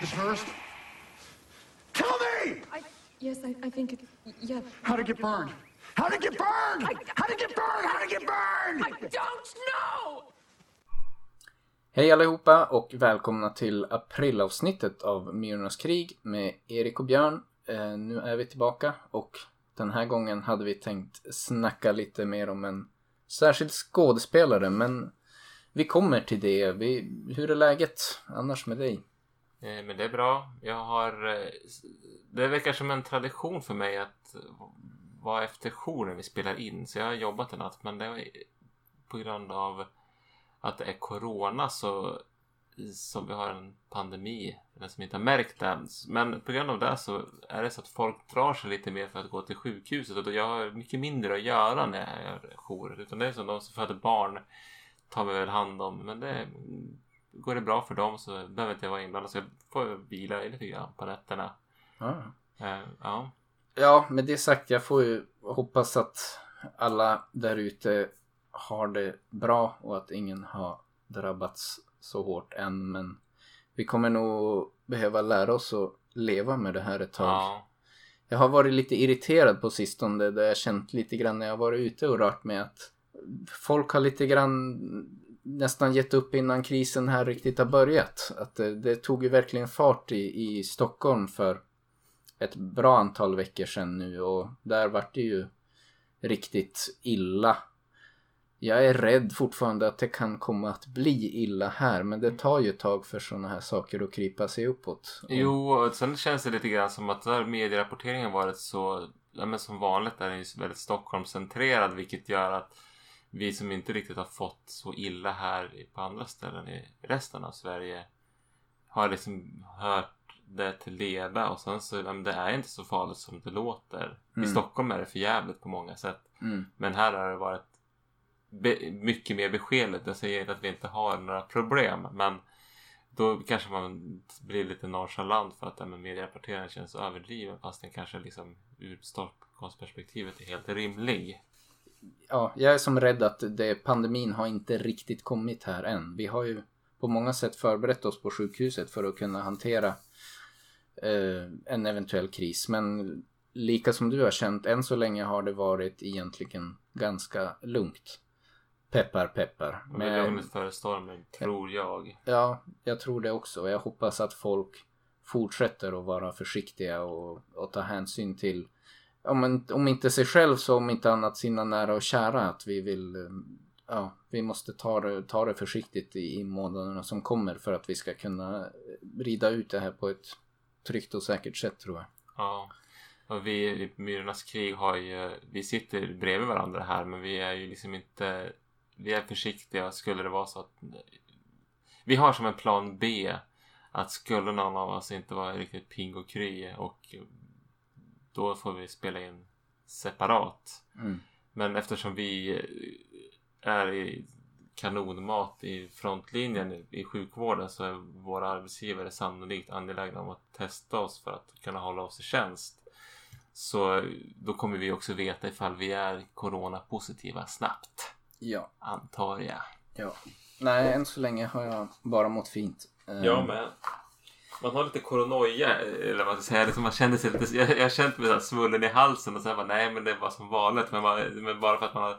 This first? Tell me! I, yes, I, I think it, yeah. How'd it get burned? How'd it get burned? How'd it get burned? How'd it get burned? I don't know! Hej allihopa och välkomna till aprilavsnittet av Myrornas krig med Erik och Björn. Eh, nu är vi tillbaka och den här gången hade vi tänkt snacka lite mer om en särskild skådespelare men vi kommer till det. Vi, hur är läget annars med dig? Eh, men det är bra. Jag har... Eh, det verkar som en tradition för mig att vara efter jour när vi spelar in. Så jag har jobbat en natt. Men det är på grund av att det är corona så som vi har en pandemi. för Den som inte har märkt det. Men på grund av det så är det så att folk drar sig lite mer för att gå till sjukhuset. Och jag har mycket mindre att göra när jag gör jour. Utan det är som de som föder barn tar vi väl hand om. Men det går det bra för dem så behöver inte jag vara inblandad. Så jag får vila lite grann på nätterna. Eh, ja. Ja, med det sagt, jag får ju hoppas att alla där ute har det bra och att ingen har drabbats så hårt än. Men vi kommer nog behöva lära oss att leva med det här ett tag. ja. Jag har varit lite irriterad på sistone där jag känt lite grann när jag varit ute och rört mig att folk har lite grann nästan gett upp innan krisen här riktigt har börjat. Att det, det tog ju verkligen fart i, i Stockholm för ett bra antal veckor sedan nu och där vart det ju riktigt illa. Jag är rädd fortfarande att det kan komma att bli illa här men det tar ju ett tag för sådana här saker att krypa sig uppåt. Och- Jo, och sen känns det lite grann som att där medierapporteringen varit så, ja, men som vanligt är den ju väldigt Stockholmscentrerad vilket gör att vi som inte riktigt har fått så illa här i- på andra ställen i resten av Sverige har liksom hört det till leda och sen så, men det är inte så farligt som det låter. I Mm. Stockholm är det för jävligt på många sätt. Mm. Men här har det varit mycket mer beskedligt. Jag säger inte att vi inte har några problem men då kanske man blir lite nonchalant för att ja, medierapporteringen känns överdriven fast den kanske liksom ur Stockholmsperspektivet är helt rimlig. Ja, jag är som rädd att det, pandemin har inte riktigt kommit här än. Vi har ju på många sätt förberett oss på sjukhuset för att kunna hantera eh, en eventuell kris. Men lika som du har känt, än så länge har det varit egentligen ganska lugnt. Peppar, peppar. Och med lugnet före stormen, tror jag. Ja, jag tror det också. Jag hoppas att folk fortsätter att vara försiktiga och, och ta hänsyn till, om, en- om inte sig själv så om inte annat sina nära och kära. Att vi vill, eh, ja, vi måste ta det, ta det försiktigt i, i månaderna som kommer för att vi ska kunna eh, rida ut det här på ett tryggt och säkert sätt tror jag. Ja. Och vi i Myrornas krig har ju, vi sitter bredvid varandra här men vi är ju liksom inte, vi är försiktiga skulle det vara så att vi har som en plan B att skulle någon av oss inte vara riktigt pigg och kry och då får vi spela in separat. Mm. Men eftersom vi är i kanonmat i frontlinjen i- sjukvården så är våra arbetsgivare sannolikt angelägna om att testa oss för att kunna hålla oss i tjänst. Så då kommer vi också veta ifall vi är coronapositiva snabbt. Ja, Antar jag. ja. Nej, än så länge har jag bara mått fint. Jag med. Man har lite koronoja, eller vad man ska säga. Liksom man känner sig lite, jag, jag har känt mig så svullen i halsen och sen bara nej men det var som vanligt. Men, man, men bara för att man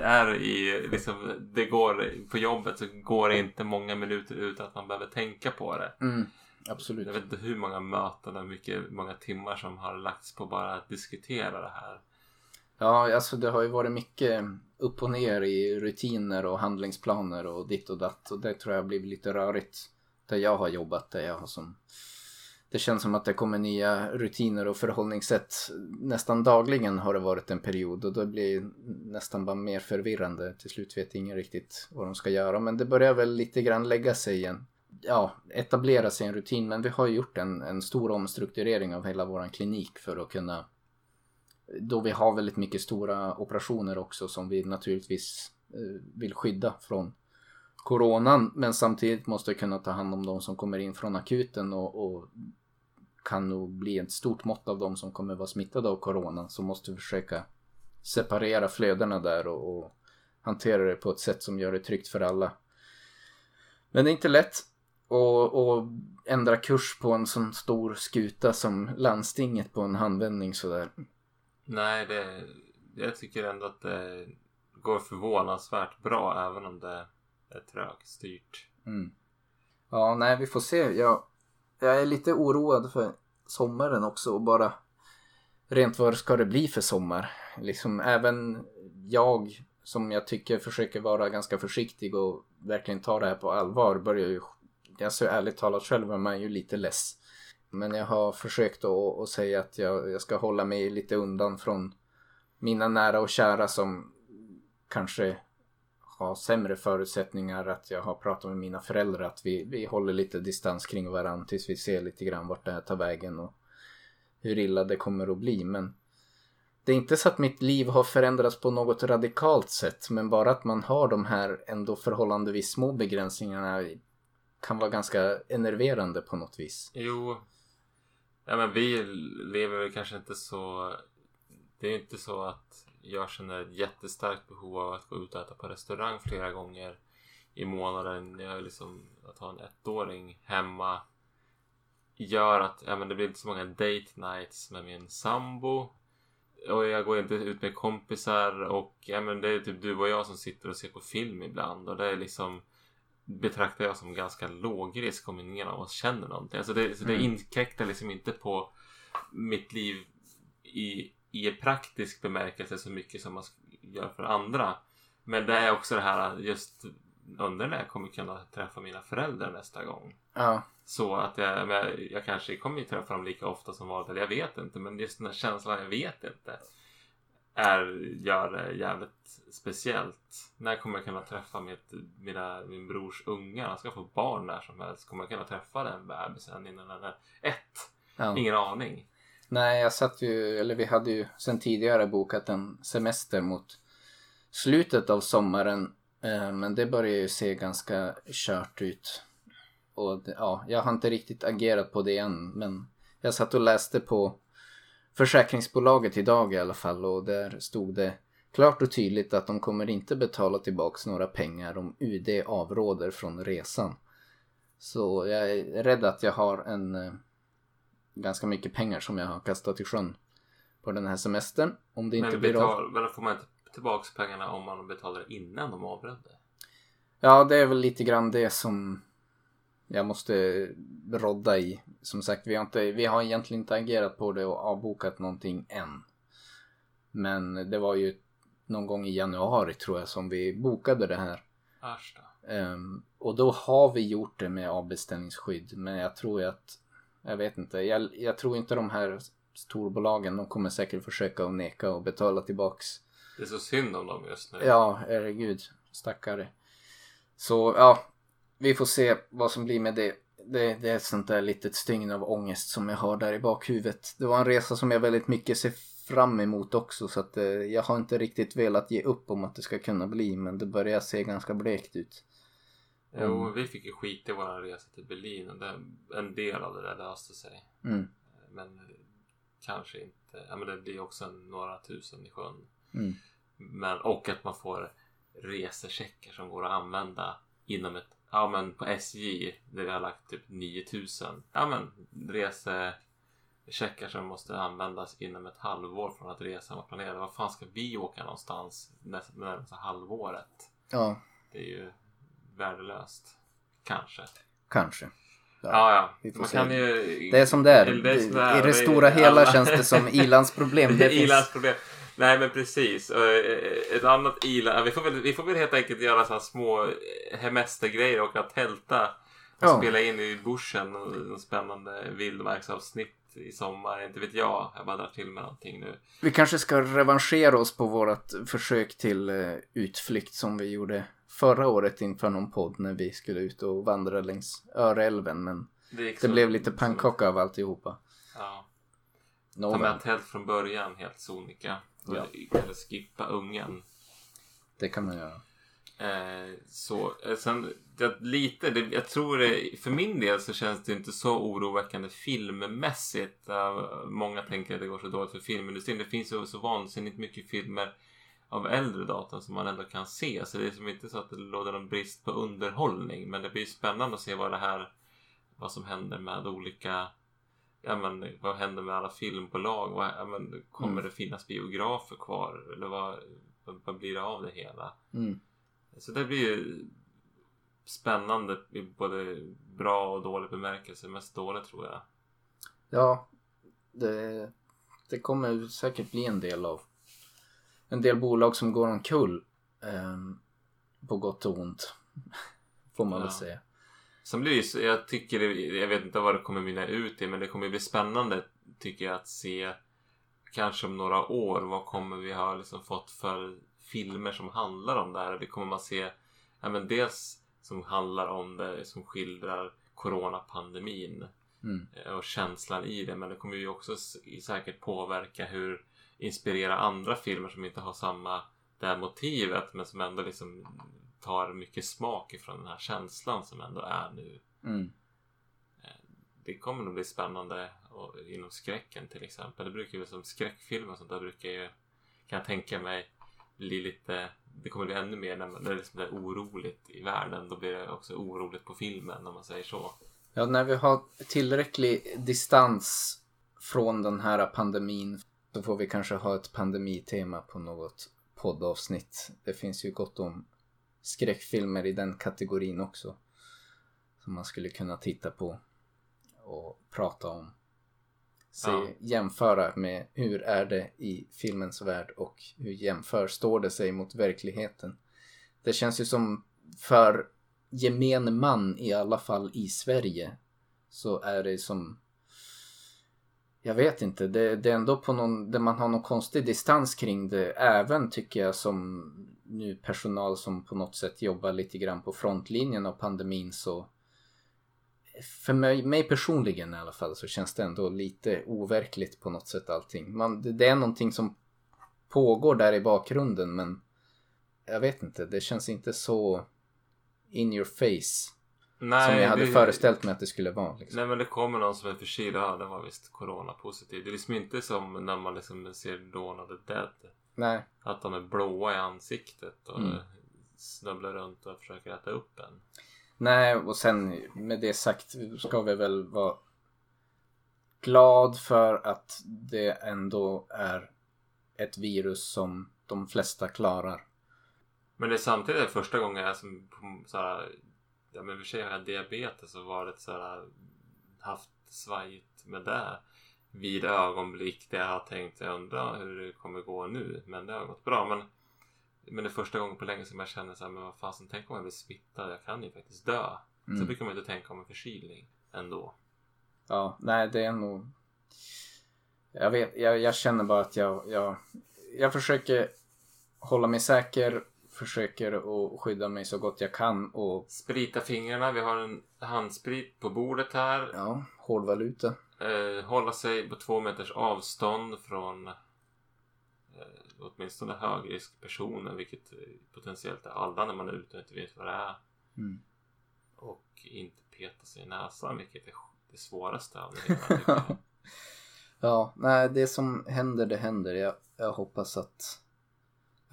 är i, liksom, det går på jobbet så går det inte många minuter utan att man behöver tänka på det. Mm, absolut. Jag vet inte hur många möten och mycket, många timmar som har lagts på bara att diskutera det här. Ja, alltså det har ju varit mycket upp och ner i rutiner och handlingsplaner och ditt och datt. Och det tror jag har blivit lite rörigt där jag har jobbat. Där jag har som... Det känns som att det kommer nya rutiner och förhållningssätt. Nästan dagligen har det varit en period och då blir det nästan bara mer förvirrande. Till slut vet ingen riktigt vad de ska göra. Men det börjar väl lite grann lägga sig igen. Ja, etablera sig en rutin. Men vi har gjort en, en stor omstrukturering av hela våran klinik för att kunna då vi har väldigt mycket stora operationer också som vi naturligtvis eh, vill skydda från coronan men samtidigt måste kunna ta hand om de som kommer in från akuten och, och kan nog bli ett stort mått av de som kommer vara smittade av coronan så måste vi försöka separera flödena där och, och hantera det på ett sätt som gör det tryggt för alla. Men det är inte lätt. att ändra kurs på en sån stor skuta som landstinget på en handvändning sådär. Nej, det, jag tycker ändå att det går förvånansvärt bra även om det är trögstyrt. Mm. Ja, nej, vi får se. Jag, jag är lite oroad för sommaren också och bara rent vad ska det bli för sommar? Liksom även jag som jag tycker försöker vara ganska försiktig och verkligen ta det här på allvar börjar ju, alltså ärligt talat själv är man ju lite less. Men jag har försökt att, att säga att jag, jag ska hålla mig lite undan från mina nära och kära som kanske har sämre förutsättningar. Att jag har pratat med mina föräldrar att vi, vi håller lite distans kring varandra tills vi ser lite grann vart det här tar vägen och hur illa det kommer att bli. Men det är inte så att mitt liv har förändrats på något radikalt sätt. Men bara att man har de här ändå förhållandevis små begränsningarna kan vara ganska enerverande på något vis. Jo, ja men vi lever väl kanske inte så... Det är inte så att jag känner ett jättestarkt behov av att gå ut och äta på restaurang flera gånger i månaden. Jag är liksom, att ha en ettåring hemma gör att ja, men det blir inte så många date nights med min sambo. Och jag går inte ut med kompisar och ja, men det är typ du och jag som sitter och ser på film ibland och det är liksom betraktar jag som ganska låg risk om ingen av oss känner någonting. Alltså det, så det Mm. inkräktar liksom inte på mitt liv i, i praktisk bemärkelse så mycket som man gör för andra. Men det är också det här just undrar när jag kommer kunna träffa mina föräldrar nästa gång. Ja, Så att jag, men jag, kanske kommer ju träffa dem lika ofta som vanligt. Eller jag vet inte. Men just den här känslan, jag vet inte. Är, gör det jävligt speciellt. När kommer jag kunna träffa mitt, mina, min brors unga? Han ska få barn när som helst. Kommer jag kunna träffa den bebisen innan den är ett? ja. Ingen aning. Nej, jag satt ju, eller vi hade ju sedan tidigare bokat en semester mot slutet av sommaren. Eh, men det börjar ju se ganska kört ut. Och det, ja, jag har inte riktigt agerat på det än. Men jag satt och läste på försäkringsbolaget idag i alla fall. Och där stod det klart och tydligt att de kommer inte betala tillbaks några pengar om UD avråder från resan. Så jag är rädd att jag har en eh, ganska mycket pengar som jag har kastat i sjön på den här semestern. Om det inte Men, blir av. men får man inte tillbaka pengarna om man betalar innan de avbröt det. Ja, det är väl lite grann det som jag måste rodda i. Som sagt, vi har, inte, vi har egentligen inte agerat på det och avbokat någonting än. Men det var ju någon gång i januari tror jag som vi bokade det här. Ehm, och då har vi gjort det med avbeställningsskydd. Men jag tror ju att, jag vet inte, jag, jag tror inte de här storbolagen, de kommer säkert försöka att neka och betala tillbaks. Det är så synd om dem just nu. Ja, herregud, stackare. Så ja, vi får se vad som blir med det. Det, det är ett sånt där litet stygn av ångest som jag har där i bakhuvudet. Det var en resa som jag väldigt mycket ser fram emot också så att eh, jag har inte riktigt velat ge upp om att det ska kunna bli men det börjar se ganska blekt ut. Jo, vi fick ju skit i vår resa till Berlin och det, en del av det där löste sig. Mm, Men kanske inte. Ja, men det blir också några tusen i sjön. mm. Men, och att man får resecheckar som går att använda inom ett, ja men på SJ där vi har lagt typ 9000. Ja men resecheckar som måste användas inom ett halvår från att resan var planerad. Vad fan ska vi åka någonstans nästa, närmaste halvåret? Ja, Det är ju värdelöst. Kanske. kanske. Ja, ja. får Man se. kan ju... Det är som det är. Det är. I det stora hela känns det som ilandsproblem. Det finns... Ilandsproblem. Nej men precis. Och, eh, Ett annat iland. Vi får väl, vi får väl helt enkelt göra så små eh, hemestergrejer och att tälta. Och Ja. spela in i bushen och en spännande vildmarksavsnitt i sommar. Inte vet jag. Jag bara drar till med någonting nu. Vi kanske ska revanschera oss på vårt försök till eh, utflykt som vi gjorde förra året inför någon podd när vi skulle ut och vandra längs Öreälven. Men det så- blev lite pannkaka av alltihopa. Ja. Ta med tält från början helt sonika. Ja. Eller skippa ungen. det kan man göra. Eh, så, eh, sen, det, lite, det, jag tror det, för min del så känns det inte så oroväckande filmmässigt. Eh, många tänker att det går så dåligt för filmindustrin. Det finns ju så vansinnigt mycket filmer av äldre datum som man ändå kan se. Så det är som inte så att det råder någon brist på underhållning. Men det blir spännande att se vad det här, vad som händer med olika Ja, men, vad händer med alla filmbolag? Vad, ja, men, kommer Mm. det finnas biografer kvar? Eller vad, vad, blir det av det hela? Mm. Så det blir ju spännande i både bra och dålig bemärkelse. Mest dåligt tror jag. Ja, det, det kommer säkert bli en del av en del bolag som går omkull. ehm, på gott och ont. Får man Ja. väl säga. Sen blir det jag tycker, jag vet inte vad det kommer mynna ut i, men det kommer bli spännande tycker jag att se kanske om några år vad kommer vi ha liksom fått för filmer som handlar om det här. Det kommer man se, ja men dels som handlar om det, som skildrar coronapandemin Mm. eh, och känslan i det. Men det kommer ju också säkert påverka hur inspirera andra filmer som inte har samma det här motivet men som ändå liksom tar mycket smak ifrån den här känslan som ändå är nu. Mm. Det kommer nog bli spännande och, inom skräcken till exempel. Det brukar ju som skräckfilmer och sånt där brukar ju kan jag tänka mig bli lite det kommer bli ännu mer när, man, när det liksom är oroligt i världen. Då blir det också oroligt på filmen om man säger så. Ja, när vi har tillräcklig distans från den här pandemin så får vi kanske ha ett pandemitema på något poddavsnitt. Det finns ju gott om skräckfilmer i den kategorin också. Som man skulle kunna titta på och prata om. Se, Ja. Jämföra med hur är det i filmens värld och hur jämför, står det sig mot verkligheten. Det känns ju som för gemene man i alla fall i Sverige så är det som jag vet inte, det, det är ändå på någon, där man har någon konstig distans kring det. Även tycker jag som nu personal som på något sätt jobbar lite grann på frontlinjen av pandemin så för mig, mig personligen i alla fall så känns det ändå lite overkligt på något sätt allting. Man, det, det är någonting som pågår där i bakgrunden men jag vet inte, det känns inte så in your face Nej, som jag hade det- föreställt mig att det skulle vara. Liksom. Nej men det kommer någon som är förkyld. Ja, det var visst coronapositiv. Det är liksom inte som när man liksom ser Dawn of the Dead. Nej, Att de är blåa i ansiktet och Mm. snubblar runt och försöker äta upp en. nej och sen med det sagt ska vi väl vara glad för att det ändå är ett virus som de flesta klarar. Men det är samtidigt första gången jag som så här, ja men i och för sig har jag diabetes och varit så här, haft svajigt med det vid ögonblick där jag har tänkt jag undrar hur det kommer gå nu. Men det har gått bra. Men, men det är första gången på länge som jag känner så här, men vad fasen, tänk om jag blir smittad. Jag kan ju faktiskt dö. Så Mm. brukar man inte tänka om en förkylning ändå. Ja, nej det är nog... Jag vet, jag, jag känner bara att jag, jag, jag försöker hålla mig säker, försöker att skydda mig så gott jag kan och Sprita fingrarna. Vi har en handsprit på bordet här. ja, hårdvaluta. Eh, hålla sig på två meters avstånd från eh, åtminstone högriskpersoner, vilket potentiellt är alla när man är ute och inte vet vad det är. Mm. Och inte peta sig i näsan, vilket är det svåraste av det hela. Ja, nej det som händer det händer. Jag, jag hoppas att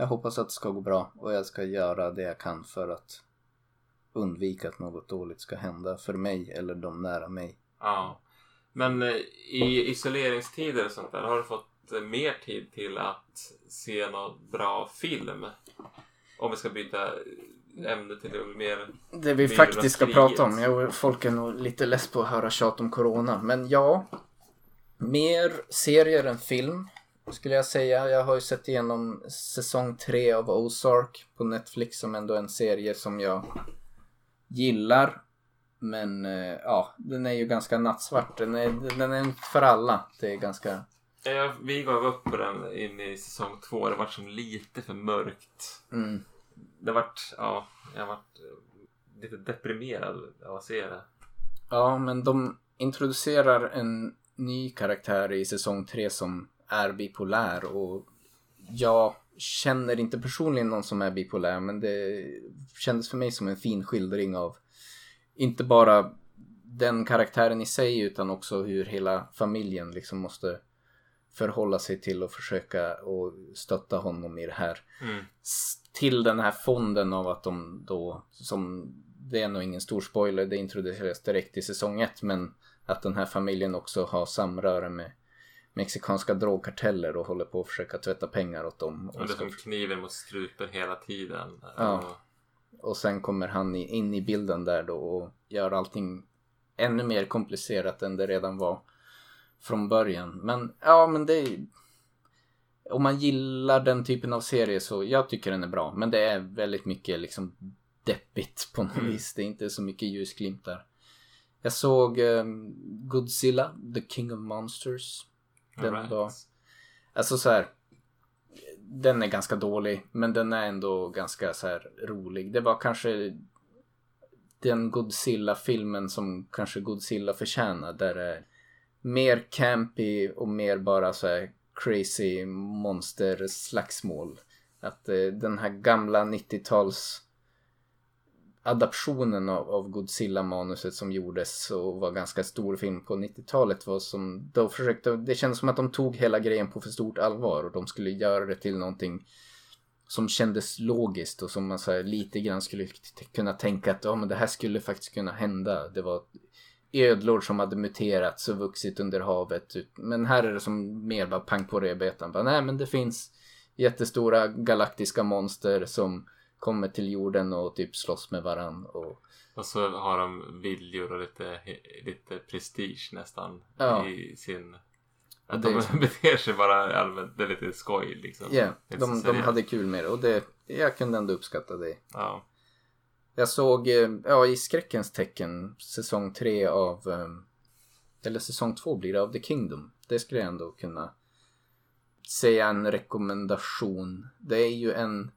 jag hoppas att det ska gå bra och jag ska göra det jag kan för att undvika att något dåligt ska hända för mig eller de nära mig. ja. Men eh, i isoleringstider och sånt där, har du fått eh, mer tid till att se någon bra film? Om vi ska byta eh, ämne till det mer Det vi faktiskt ska prata om. Jo, folk är nog lite less på att höra tjat om corona. Men ja, mer serier än film skulle jag säga. Jag har ju sett igenom säsong tre av Ozark på Netflix som ändå är en serie som jag gillar. Men eh, ja, den är ju ganska nattsvart. Den är, den är inte för alla. Det är ganska... Ja, vi gav upp på den in i säsong två. Det var som lite för mörkt. Mm. Det vart, ja, jag vart eh, lite deprimerad av att se det. Ja, men de introducerar en ny karaktär i säsong 3 som är bipolär och jag känner inte personligen någon som är bipolär men det kändes för mig som en fin skildring av inte bara den karaktären i sig utan också hur hela familjen liksom måste förhålla sig till och försöka och stötta honom i det här. Mm. Till den här fonden av att de då, som det är nog ingen stor spoiler, det introduceras direkt i säsong ett, men att den här familjen också har samröre med mexikanska drogkarteller och håller på att försöka tvätta pengar åt dem. Och det är som kniven mot strupen hela tiden. Ja. Och- sen kommer han in i bilden där då och gör allting ännu mer komplicerat än det redan var från början. Men ja, men det är... Om man gillar den typen av serie så jag tycker den är bra. Men det är väldigt mycket liksom deppigt på något Mm. vis. Det är inte så mycket ljusglimtar. Jag såg um, Godzilla, The King of Monsters. Den Alright. var... Alltså så här. Den är ganska dålig, men den är ändå ganska så här rolig. Det var kanske den Godzilla-filmen som kanske Godzilla förtjänar. Där det är mer campy och mer bara så här crazy monster-slagsmål. Att eh, den här gamla 90-tals adaptionen av, av Godzilla-manuset som gjordes och var ganska stor film på 90-talet var som då försökte, det kändes som att de tog hela grejen på för stort allvar och de skulle göra det till någonting som kändes logiskt och som man så här, lite grann skulle kunna tänka att ja, men det här skulle faktiskt kunna hända. Det var ödlor som hade muterats och vuxit under havet. Men här är det som mer bara pang på rödbetan. Nej men det finns jättestora galaktiska monster som kommer till jorden och typ slåss med varann. Och, Och så har de viljor och lite, lite prestige nästan Ja. i sin... Att Det de beter sig bara allmänt, det är lite skoj liksom. ja, så de, de hade kul med det och det, jag kunde ändå uppskatta det. Ja. Jag såg, eh, ja i skräckens tecken, säsong tre av, eh, eller säsong två blir det av The Kingdom. Det skulle jag ändå kunna säga en rekommendation. Det är ju en,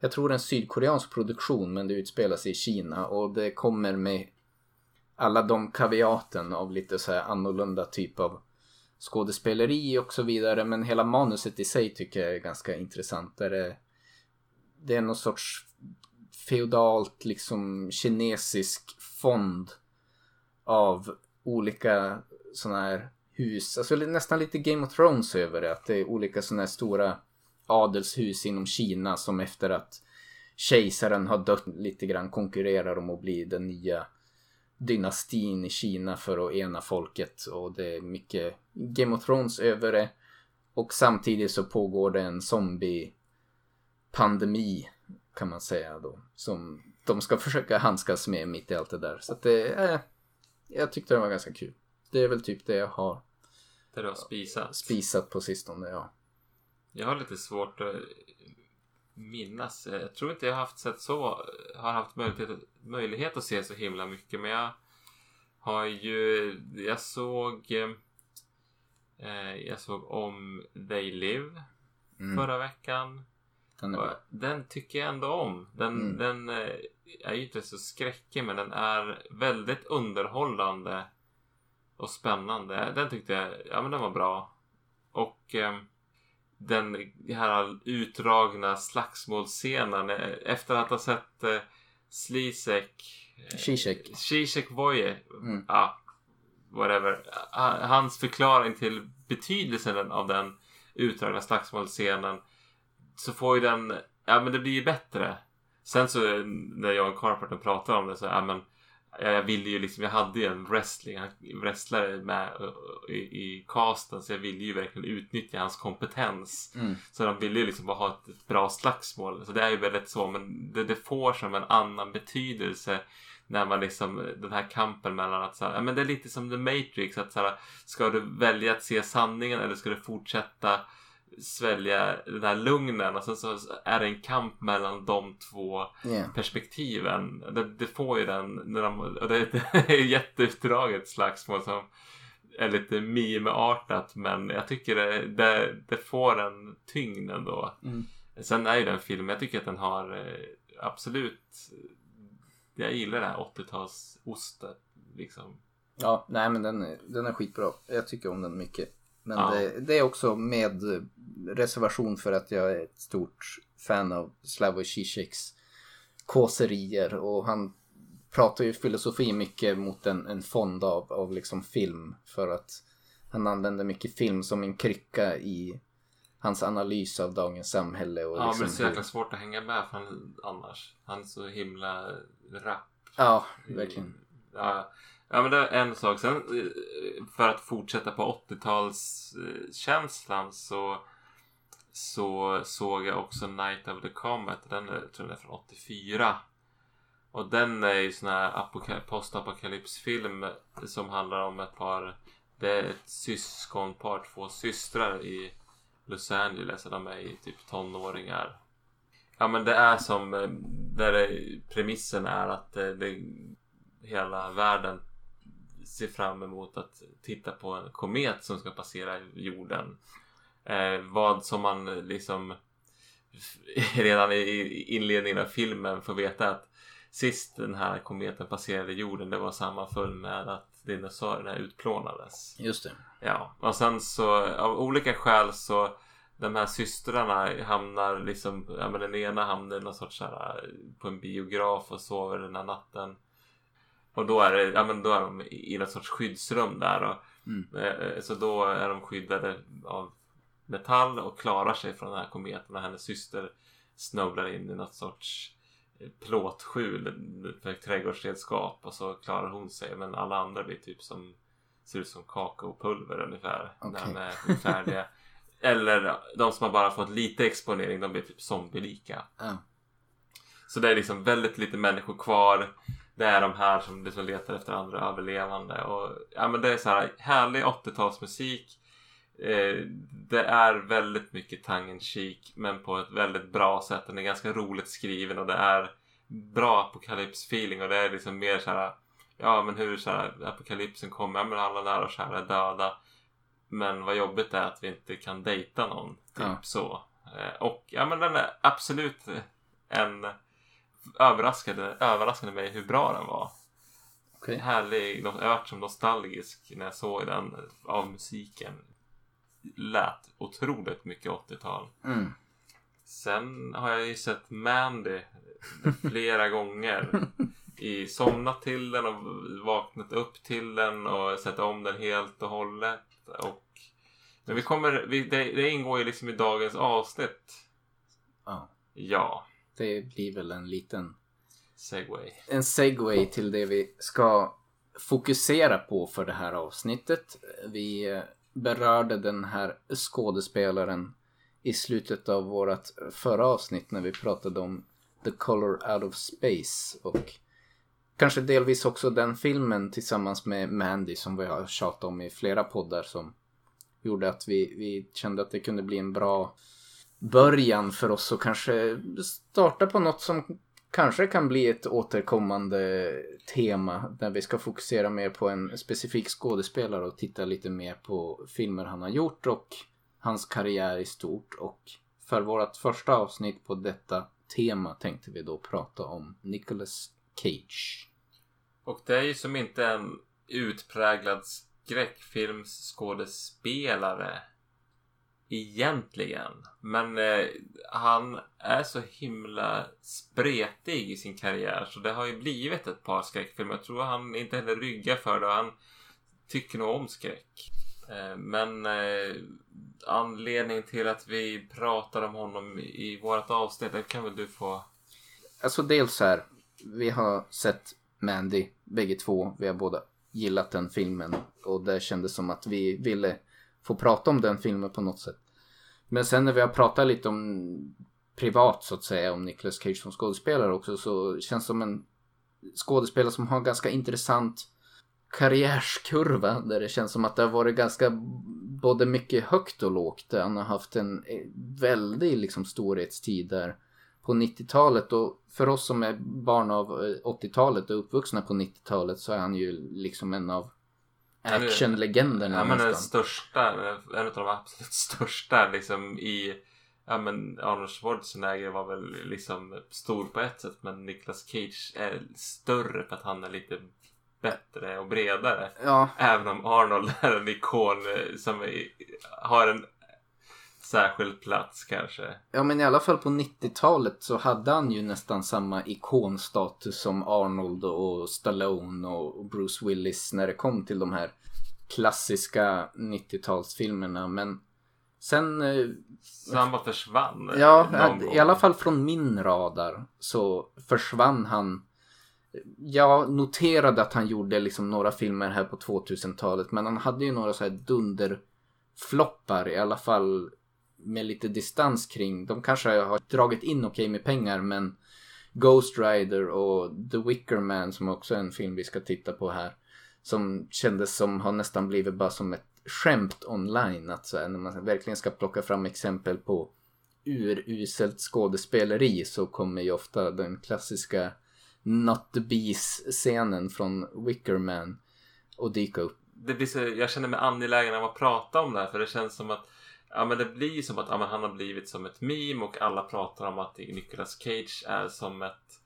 jag tror en sydkoreansk produktion men det utspelar sig i Kina och det kommer med alla de kaviaten av lite så här annorlunda typ av skådespeleri och så vidare. Men hela manuset i sig tycker jag är ganska intressant. Där det, det är någon sorts feodalt liksom kinesisk fond av olika sådana här hus. Alltså nästan lite Game of Thrones över det. Att det är olika sådana här stora adelshus inom Kina som efter att kejsaren har dött lite grann konkurrerar om att bli den nya dynastin i Kina för att ena folket. Och det är mycket Game of Thrones över det. Och samtidigt så pågår det en zombie-pandemi kan man säga då. Som de ska försöka handskas med mitt i allt det där. Så att det är... Jag tyckte det var ganska kul. Det är väl typ det jag har Där du har spisat. spisat på sistone, ja. Jag har lite svårt att minnas. Jag tror inte jag har haft sett så, har haft möjlighet, möjlighet att se så himla mycket. Men jag har ju, jag såg, eh, jag såg om They Live Mm. förra veckan. Den. Den tycker jag ändå om. Den, Mm. den eh, är ju inte så skräckig men den är väldigt underhållande och spännande. Den tyckte jag, ja men den var bra. Och eh, den här utdragna slagsmålscenen eh, efter att ha sett eh, Slisek eh, Zizek. Zizek Voje, Mm. ja, whatever. Ha- Hans förklaring till betydelsen av den utdragna slagsmålscenen så får ju den, ja men det blir ju bättre. Sen så när jag och Carpenter pratar om det så, ja men jag ville ju liksom, jag hade ju en wrestling, wrestlare med eh, i, i casten så jag ville ju verkligen utnyttja hans kompetens. Mm. Så de ville ju liksom bara ha ett, ett bra slagsmål. Så det är ju väldigt så, men det, det får som en annan betydelse när man liksom, den här kampen mellan att så här, ja, men det är lite som The Matrix, att så här, ska du välja att se sanningen eller ska du fortsätta svälja den här lugnen och sen så är det en kamp mellan de två Ja. perspektiven. Det, det får ju den, när de, och det, det är ett jätteutdraget slagsmål som är lite meme-artat men jag tycker det, det, det får en tyngd ändå. Mm. Sen är ju den filmen, jag tycker att den har eh, absolut, jag gillar det här 80-tals-ostet liksom. Ja, nej men den är, den är skitbra. Jag tycker om den mycket. Men Ja. det, det är också med reservation för att jag är ett stort fan av Slavoj Zizeks kåserier och han pratar ju filosofi mycket mot en, en fond av, av liksom film för att han använder mycket film som en krycka i hans analys av dagens samhälle. Och Ja, liksom men det är så jäkla svårt att hänga med för han, annars. Han är så himla rapp. Ja, verkligen. Ja, ja, men det är en sak. Sen eh, för att fortsätta på 80-talskänslan så, så såg jag också Night of the Comet. Den är, jag tror den är från 84. Och den är ju sån här postapokalypsfilm som handlar om ett par, det är ett syskonpar, två systrar i Los Angeles. och De är ju typ tonåringar. Ja men det är som, eh, där det, premissen är att det, det, hela världen ser fram emot att titta på en komet som ska passera jorden. Eh, vad som man eh, liksom redan i inledningen av filmen får veta att sist den här kometen passerade jorden det var sammanfull med att dinosaurierna utplånades. Just det. Ja, och sen så av olika skäl så de här systrarna hamnar liksom, ja men den ena hamnar i någon sorts så här, på en biograf och sover den här natten. Och då är det, ja men då är de i något sorts skyddsrum där och Mm. eh, så då är de skyddade av metall och klarar sig från den här kometen och hennes syster snubblar in i något sorts eh, plåtskjul för trädgårdsredskap och så klarar hon sig men alla andra blir typ som ser ut som kakaopulver ungefär när Okej. de är färdiga. Eller de som har bara fått lite exponering de blir typ zombielika. Ja. Så det är liksom väldigt lite människor kvar. Det är de här som liksom letar efter andra överlevande. Och, ja, men det är så här härlig 80-talsmusik. Eh, det är väldigt mycket tongue in cheek men på ett väldigt bra sätt. Den är ganska roligt skriven och det är bra apokalypsfeeling och det är liksom mer så här Ja men hur så här, apokalypsen kommer, men alla nära och kära är döda. Men vad jobbigt är att vi inte kan dejta någon. Typ Ja. så. Eh, och ja men den är absolut en överraskade, överraskade mig hur bra den var. Okej. Härlig, jag vart som nostalgisk när jag såg den av musiken. Lät otroligt mycket 80-tal. Mm. Sen har jag ju sett Mandy flera gånger. I somnat till den och vaknat upp till den och sett om den helt och hållet. Och... Men vi kommer, vi, det, det ingår ju liksom i dagens avsnitt. Ja. Ja, Det blir väl en liten segway. en segway till det vi ska fokusera på för det här avsnittet. Vi eh, berörde den här skådespelaren i slutet av vårt förra avsnitt när vi pratade om The Color Out of Space och kanske delvis också den filmen tillsammans med Mandy som vi har tjatat om i flera poddar som gjorde att vi, vi kände att det kunde bli en bra början för oss att kanske starta på något som kanske kan bli ett återkommande tema där vi ska fokusera mer på en specifik skådespelare och titta lite mer på filmer han har gjort och hans karriär i stort. Och för vårt första avsnitt på detta tema tänkte vi då prata om Nicolas Cage. Och det är ju som inte en utpräglad skräckfilmsskådespelare egentligen. Men eh, han är så himla spretig i sin karriär så det har ju blivit ett par skräckfilmer. Jag tror han inte heller ryggar för det och han tycker nog om skräck. Eh, men eh, anledningen till att vi pratar om honom i vårt avsnitt, det kan väl du få Alltså dels så här, vi har sett Mandy bägge två. Vi har båda gillat den filmen och det kändes som att vi ville få prata om den filmen på något sätt. Men sen när vi har pratat lite om privat så att säga om Nicolas Cage som skådespelare också så känns det som en skådespelare som har en ganska intressant karriärskurva där det känns som att det har varit ganska både mycket högt och lågt. Han har haft en väldig liksom storhetstid där på 90-talet och för oss som är barn av eh, 80-talet och uppvuxna på 90-talet så är han ju liksom en av actionlegenderna Ja men den nästan. största, en av de absolut största liksom i Ja men Arnold Schwarzenegger var väl liksom stor på ett sätt men Nicolas Cage är större för att han är lite bättre och bredare. Ja, Även om Arnold är en ikon eh, som är, har en särskild plats kanske. ja, men i alla fall på 90-talet så hade han ju nästan samma ikonstatus som Arnold och Stallone och Bruce Willis när det kom till de här klassiska 90-talsfilmerna. Men sen, eh, Så han bara försvann. ja, någon gång. i alla fall från min radar så försvann han. Jag noterade att han gjorde liksom några filmer här på 2000-talet. Men han hade ju några så här dunderfloppar i alla fall med lite distans kring. De kanske har dragit in okej med pengar men Ghost Rider och The Wicker Man som också är en film vi ska titta på här. Som kändes som har nästan blivit bara som ett skämt online. Att så här, när man verkligen ska plocka fram exempel på uruselt skådespeleri så kommer ju ofta den klassiska Not the Bees-scenen från Wicker Man att dyka upp. det blir så, jag känner mig angelägen om att prata om det här för det känns som att Ja men det blir som att ja, han har blivit som ett meme och alla pratar om att Nicolas Cage är som ett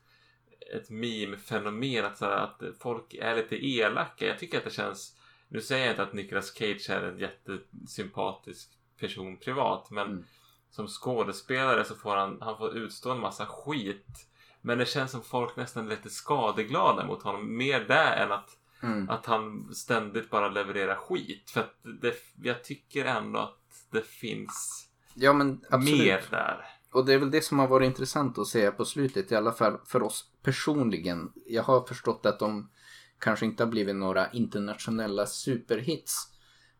ett meme-fenomen att, att folk är lite elaka. Jag tycker att det känns nu säger jag inte att Nicolas Cage är en jättesympatisk person privat men Mm. som skådespelare så får han, han får utstå en massa skit. Men det känns som folk nästan är lite skadeglada mot honom. Mer det än att Mm. att han ständigt bara levererar skit. För att det, jag tycker ändå att det finns Ja men absolut. mer där. Och det är väl det som har varit intressant att se på slutet, i alla fall för oss personligen. Jag har förstått att de kanske inte har blivit några internationella superhits.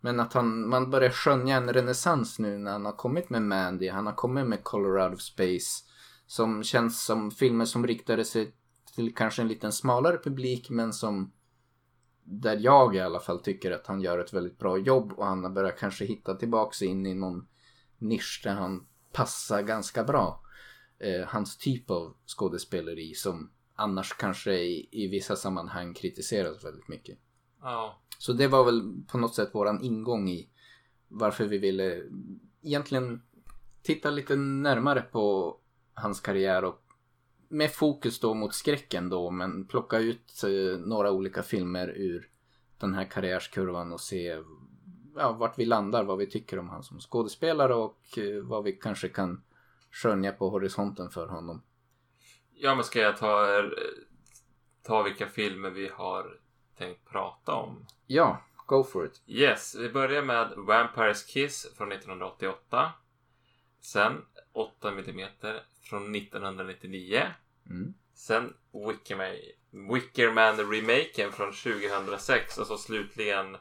Men att han, man börjar skönja en renässans nu när han har kommit med Mandy, han har kommit med Color Out of Space. Som känns som filmer som riktade sig till kanske en liten smalare publik men som där jag i alla fall tycker att han gör ett väldigt bra jobb och han har börjat kanske hitta tillbaks in i någon nisch där han passar ganska bra. Eh, hans typ av skådespeleri som annars kanske i, i vissa sammanhang kritiseras väldigt mycket. Ja. Så det var väl på något sätt våran ingång i varför vi ville egentligen titta lite närmare på hans karriär och med fokus då mot skräcken då men plocka ut eh, några olika filmer ur den här karriärskurvan och se ja, vart vi landar, vad vi tycker om han som skådespelare och eh, vad vi kanske kan skönja på horisonten för honom. ja, men ska jag ta, eh, ta vilka filmer vi har tänkt prata om? Ja, go for it. Yes, vi börjar med Vampires Kiss från 1988. Sen 8 mm från 1999. Mm. Sen Wickerman, Wickerman remaken från 2006 och så slutligen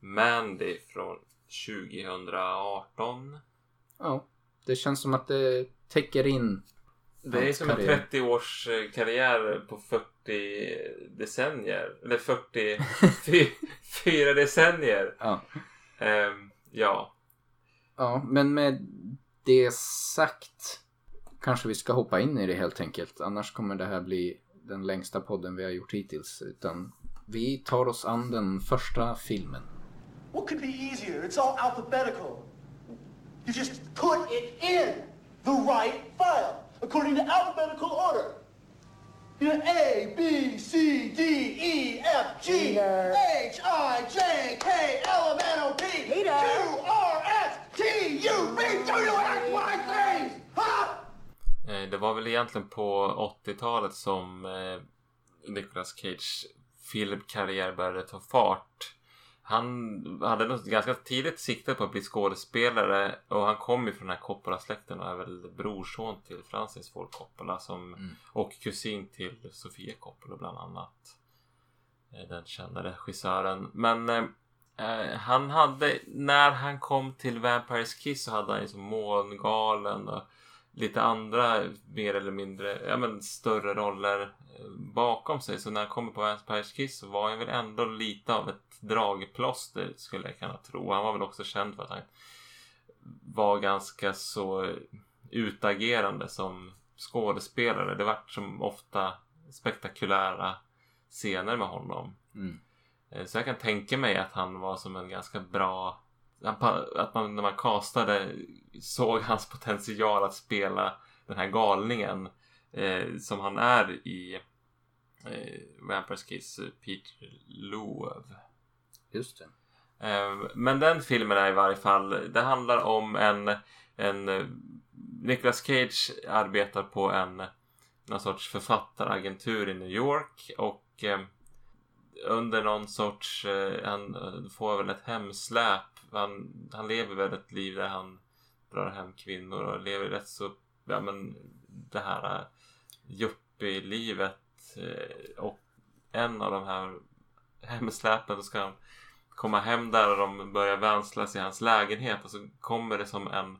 Mandy från 2018. Ja, det känns som att det täcker in Det är som en karriär. 30 års karriär på 40 decennier. Eller 44 decennier. Ja. Ehm, ja. Ja, men med det sagt kanske vi ska hoppa in i det helt enkelt. Annars kommer det här bli den längsta podden vi har gjort hittills. Utan vi tar oss an den första filmen. What could be easier? It's all alphabetical. You just put it in the right file according to alphabetical order. You know, A, B, C, D, E, F, G, Peter. H, I, J, K, L, M, N, O, P, Peter. Q, R, S, T, U, V, W, X, Y, Z. Huh? Eh, Det var väl egentligen på 80-talet som eh, Nicolas Cage filmkarriär började ta fart. Han hade nog ganska tidigt siktat på att bli skådespelare och han kom ju från den här Coppola-släkten och är väl brorson till Francis Ford Coppola som, och kusin till Sofia Coppola bland annat. Eh, Den kända regissören. Men eh, han hade, när han kom till Vampires Kiss så hade han ju som Mångalen och lite andra mer eller mindre ja, men större roller eh, bakom sig. Så när han kommer på Vampires Kiss så var han väl ändå lite av ett dragplåster skulle jag kunna tro. Han var väl också känd för att han var ganska så utagerande som skådespelare. Det vart som ofta spektakulära scener med honom. Mm. Eh, Så jag kan tänka mig att han var som en ganska bra... Att man när man castade såg hans potential att spela den här galningen eh, som han är i eh, Vampires Kiss, eh, Peter Loew. Just det. Eh, Men den filmen är i varje fall, det handlar om en, en eh, Nicolas Cage arbetar på en någon sorts författaragentur i New York och eh, under någon sorts, eh, han får väl ett hemsläp. Han, han lever väl ett liv där han drar hem kvinnor och lever rätt så, ja men det här äh, yuppie-livet. Eh, och en av de här hemsläpen så ska han komma hem där och de börjar vänslas i hans lägenhet och så kommer det som en,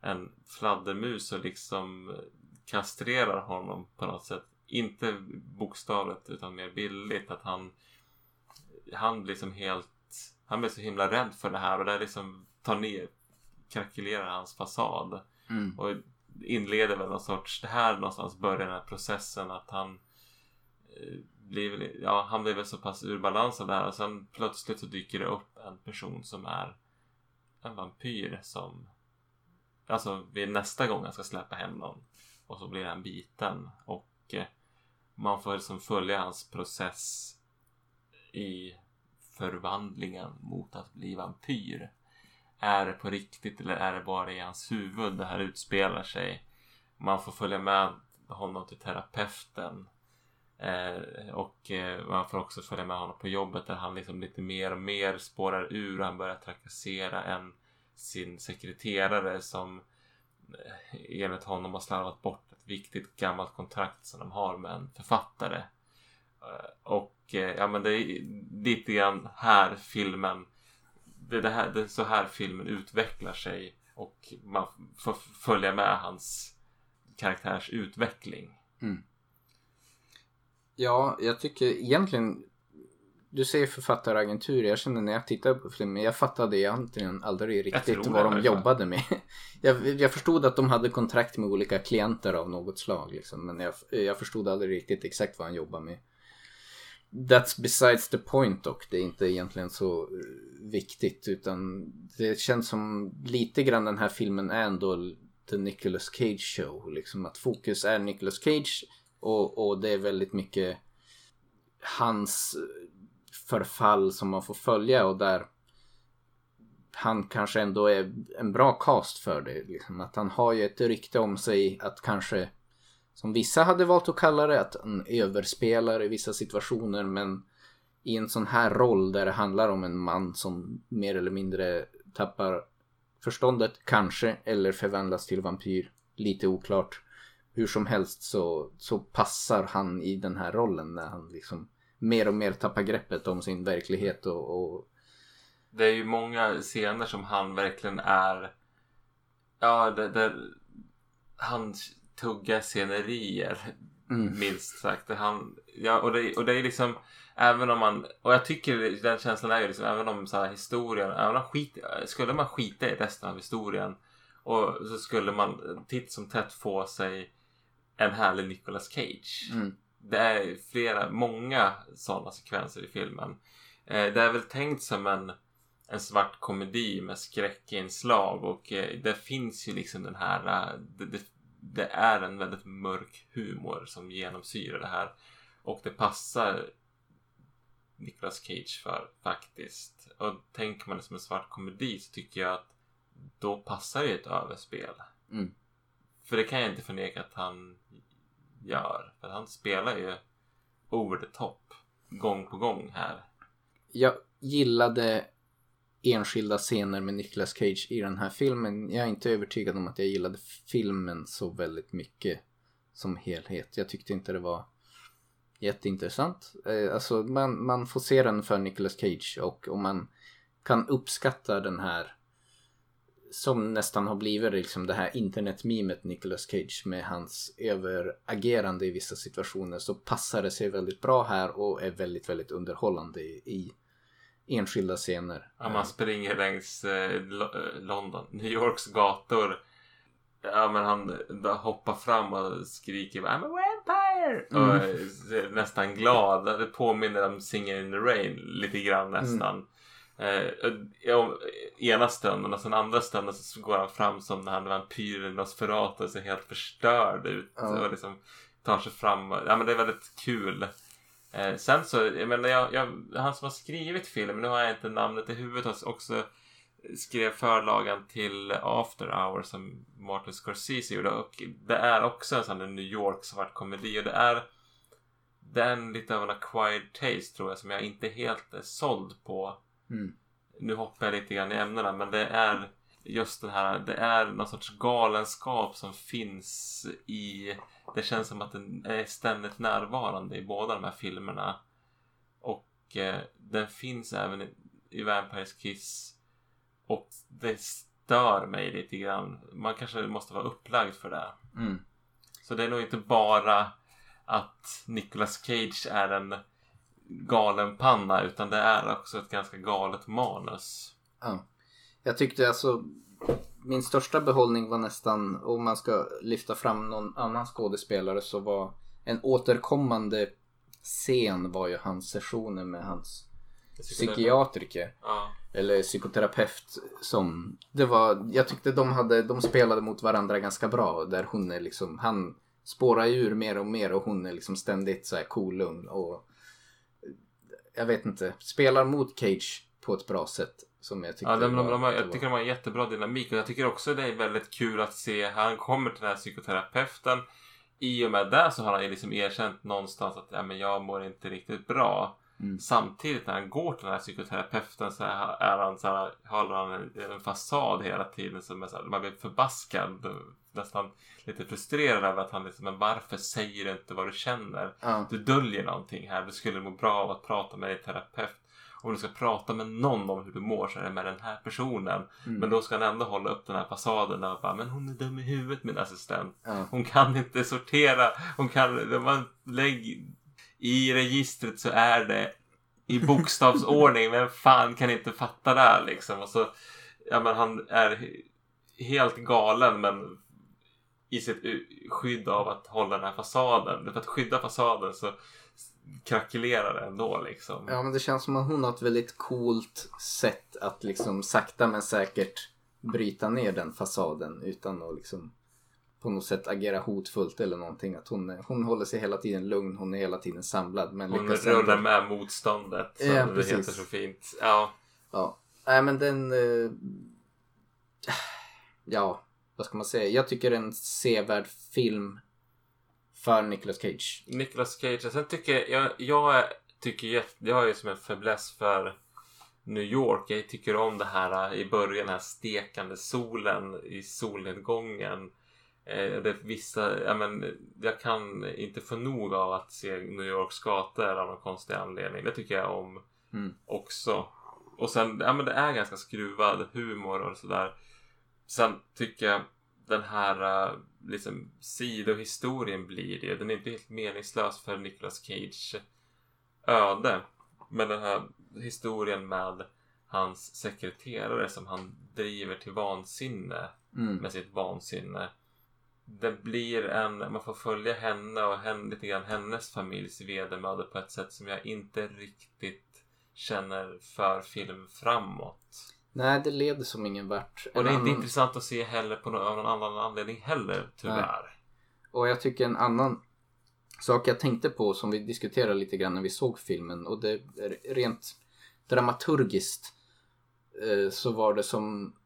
en fladdermus och liksom kastrerar honom på något sätt. Inte bokstavligt utan mer bildligt. Att han, han blir som helt, han blir så himla rädd för det här och det liksom tar ner, krackelerar hans fasad. Mm. Och inleder väl någon sorts, det här någonstans börjar den här processen att han eh, blir ja han blir väl så pass ur balans av det här och sen plötsligt så dyker det upp en person som är en vampyr som alltså vid nästa gång han ska släppa hem någon och så blir han biten och eh, man får liksom följa hans process i förvandlingen mot att bli vampyr. Är det på riktigt eller är det bara i hans huvud det här utspelar sig? Man får följa med honom till terapeuten. Eh, och eh, man får också följa med honom på jobbet där han liksom lite mer och mer spårar ur och han börjar trakassera en sin sekreterare som eh, enligt honom har slarvat bort ett viktigt gammalt kontrakt som de har med en författare. Eh, och eh, ja men det är lite grann här filmen det det här, det är så här filmen utvecklar sig och man får följa med hans karaktärs utveckling. Ja, jag tycker egentligen... Du säger författaragentur. Jag känner när jag tittade på filmen, jag fattade egentligen aldrig riktigt vad de jobbade med. Jag, jag förstod att de hade kontrakt med olika klienter av något slag. Liksom, men jag, jag förstod aldrig riktigt exakt vad han jobbade med. That's besides the point dock. Det är inte egentligen så eh, viktigt. Utan det känns som lite grann den här filmen är ändå the Nicolas Cage show. Liksom att fokus är Nicolas Cage. Och, och det är väldigt mycket hans eh, förfall som man får följa och där han kanske ändå är en bra cast för det. Liksom. Att han har ju ett rykte om sig att kanske, som vissa hade valt att kalla det, att han överspelar i vissa situationer men i en sån här roll där det handlar om en man som mer eller mindre tappar förståndet, kanske, eller förvandlas till vampyr. Lite oklart. Hur som helst så, så passar han i den här rollen när han liksom mer och mer tappar greppet om sin verklighet och, och Det är ju många scener som han verkligen är Ja, där, där han tuggar scenerier minst sagt. Han, ja, och, det, och det är liksom Även om man, och jag tycker den känslan är ju liksom även om så här historien, även om skit, skulle man skita i resten av historien och så skulle man titt som tätt få sig en härlig Nicolas Cage. Mm. Det är flera, många sådana sekvenser i filmen. Eh, det är väl tänkt som en, en svart komedi med skräckinslag och eh, det finns ju liksom den här, eh, det, det, det är en väldigt mörk humor som genomsyrar det här. Och det passar Nicolas Cage för faktiskt. Och tänker man det som en svart komedi så tycker jag att då passar ju ett överspel. Mm. För det kan jag inte förneka att han gör. För han spelar ju over the top gång på gång här. jag gillade enskilda scener med Nicolas Cage i den här filmen. Jag är inte övertygad om att jag gillade filmen så väldigt mycket som helhet. Jag tyckte inte det var jätteintressant. Eh, alltså man, man får se den för Nicolas Cage och om man kan uppskatta den här som nästan har blivit liksom det här internetmimet Nicolas Cage med hans överagerande i vissa situationer så passar det sig väldigt bra här och är väldigt, väldigt underhållande i, i enskilda scener. Ja, man springer längs eh, eh, London, New Yorks gator. Ja men han hoppar fram och skriker I'm a vampire! Och eh, ser nästan glad. Det påminner om Singing in the Rain lite grann nästan. Eh, ja, ena stunden och sen andra stunden så går han fram som när han är vampyr i Nosferatu och ser helt förstörd ut. Ja. Och liksom tar sig fram. Ja men det är väldigt kul. Eh, sen så, jag menar, jag, jag, han som har skrivit filmen, nu har jag inte namnet i huvudet, också skrev förlagan till After Hours som Martin Scorsese gjorde och det är också en sån där New York svart komedi och det är det är en lite av en acquired taste tror jag som jag inte helt är såld på. Mm. Nu hoppar jag lite grann i ämnena men det är just den här, det är någon sorts galenskap som finns i, det känns som att den är ständigt närvarande i båda de här filmerna. Och eh, den finns även i, i Vampires Kiss. Och det stör mig lite grann. Man kanske måste vara upplagd för det. Mm. Så det är nog inte bara att Nicolas Cage är en galen panna utan det är också ett ganska galet manus. Ja. Jag tyckte alltså min största behållning var nästan om man ska lyfta fram någon annan skådespelare så var en återkommande scen var ju hans sessioner med hans psykiatriker. Ja. eller psykoterapeut som det var jag tyckte de hade de spelade mot varandra ganska bra där hon är liksom han spårar ur mer och mer och hon är liksom ständigt så här cool lugn och jag vet inte spelar mot Cage på ett bra sätt som jag tyckte Ja, de, de, var- de, det jag tycker de har en jättebra dynamik och jag tycker också det är väldigt kul att se han kommer till den här psykoterapeuten. I och med det så har han ju liksom erkänt någonstans att ja, men jag mår inte riktigt bra. Mm. Samtidigt när han går till den här psykoterapeuten så är han så här, håller han en, en fasad hela tiden som är så här, man blir förbaskad. Nästan lite frustrerad över att han liksom, men varför säger du inte vad du känner? Ja. Du döljer någonting här. Du skulle må bra av att prata med din terapeut. Om du ska prata med någon om hur du mår så är det med den här personen. Mm. Men då ska han ändå hålla upp den här fasaden och bara, men hon är dum i huvudet min assistent. Ja. Hon kan inte sortera. Hon kan, man lägg i registret så är det i bokstavsordning. Vem fan kan inte fatta det här liksom? Och så, ja men han är he- helt galen men i sitt skydd av att hålla den här fasaden. För att skydda fasaden så krackelerar ändå liksom. Ja men det känns som att hon har ett väldigt coolt sätt att liksom sakta men säkert bryta ner den fasaden utan att liksom på något sätt agera hotfullt eller någonting. Att hon, är- hon håller sig hela tiden lugn, hon är hela tiden samlad. Men Hon rullar ändå- med motståndet. Som Ja, det precis. heter så fint. Ja. Ja, nej men den... eh, ja, vad ska man säga? Jag tycker en sevärd film för Nicolas Cage. Nicolas Cage. Sen tycker jag, jag, jag tycker jag har ju som en fäbless för New York. Jag tycker om det här i början, den här stekande solen i solnedgången. Eh, det vissa, ja, men, jag kan inte få nog av att se New Yorks gator av någon konstig anledning. Det tycker jag om Mm. också. Och sen, ja men det är ganska skruvad humor och sådär. Sen tycker jag den här uh, liksom sidohistorien blir det. Den är inte helt meningslös för Nicolas Cage öde. Men den här historien med hans sekreterare som han driver till vansinne Mm. med sitt vansinne. Det blir en, man får följa henne och henne, lite grann hennes familjs vedermödor på ett sätt som jag inte riktigt känner för film framåt. Nej, det leder som ingen vart. Och det är inte annan- intressant att se heller på någon, av någon annan anledning heller, tyvärr. Och jag tycker en annan sak jag tänkte på som vi diskuterade lite grann när vi såg filmen och det är rent dramaturgiskt eh, så var det som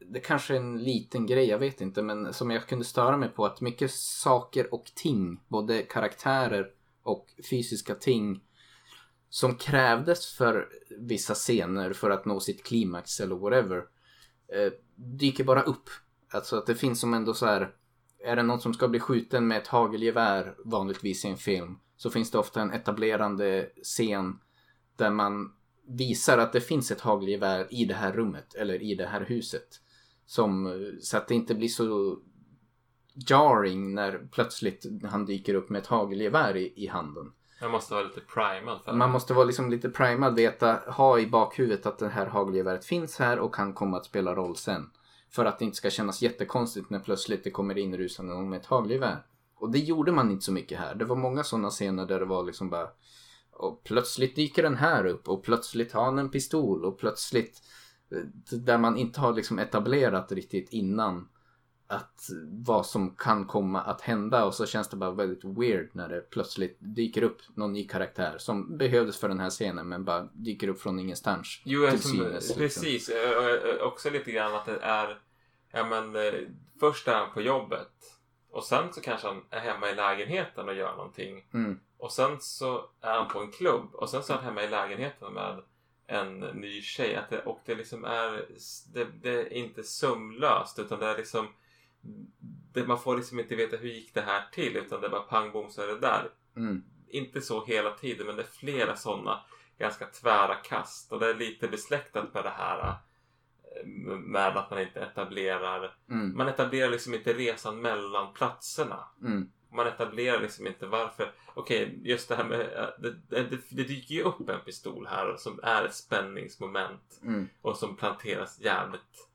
det kanske är en liten grej, jag vet inte, men som jag kunde störa mig på att mycket saker och ting, både karaktärer och fysiska ting som krävdes för vissa scener för att nå sitt klimax eller whatever eh, dyker bara upp. Alltså att det finns som ändå så här är det någon som ska bli skjuten med ett hagelgevär vanligtvis i en film så finns det ofta en etablerande scen där man visar att det finns ett hagelgevär i det här rummet eller i det här huset. Som, eh, så att det inte blir så jarring när plötsligt han dyker upp med ett hagelgevär i, i handen. Jag måste vara lite primad för Man måste vara liksom lite primad, veta, ha i bakhuvudet att det här hagelgeväret finns här och kan komma att spela roll sen. För att det inte ska kännas jättekonstigt när plötsligt det kommer in rusande någon med ett hagelgevär. Och det gjorde man inte så mycket här. Det var många sådana scener där det var liksom bara och plötsligt dyker den här upp och plötsligt har han en pistol och plötsligt eh, där man inte har liksom etablerat riktigt innan att vad som kan komma att hända och så känns det bara väldigt weird när det plötsligt dyker upp någon ny karaktär som behövdes för den här scenen men bara dyker upp från ingenstans. Jo, till som, synes, liksom. precis. Eh, Också lite grann att det är... Ja, men, eh, först är han på jobbet. Och sen så kanske han är hemma i lägenheten och gör någonting. Mm. Och sen så är han på en klubb och sen så är han hemma i lägenheten med en ny tjej. Att det, och det liksom är, det, det är inte sömlöst utan det är liksom det, man får liksom inte veta hur gick det här till utan det är bara pang bom så är det där. Mm. Inte så hela tiden men det är flera sådana ganska tvära kast och det är lite besläktat med det här eh, med att man inte etablerar Mm. man etablerar liksom inte resan mellan platserna. Mm. Man etablerar liksom inte varför. Okej, just det här med eh, det, det, det dyker ju upp en pistol här som är ett spänningsmoment Mm. och som planteras jävligt.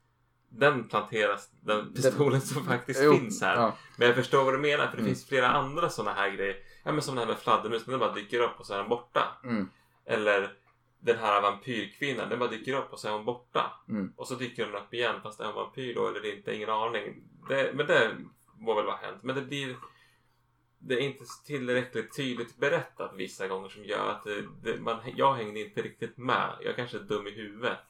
Den planteras, den pistolen som faktiskt Jo, finns här. ja. Men jag förstår vad du menar för det Mm. finns flera andra sådana här grejer. Ja men som det här med fladdermusen, den bara dyker upp och så är den borta. Mm. Eller den här vampyrkvinnan, den bara dyker upp och så är hon borta. Mm. Och så dyker den upp igen fast är hon vampyr då eller inte, ingen aning. Det, men det må väl vara hänt. Men det blir... Det är inte tillräckligt tydligt berättat vissa gånger som gör att det, det, man, jag hängde inte riktigt med. Jag kanske är dum i huvudet.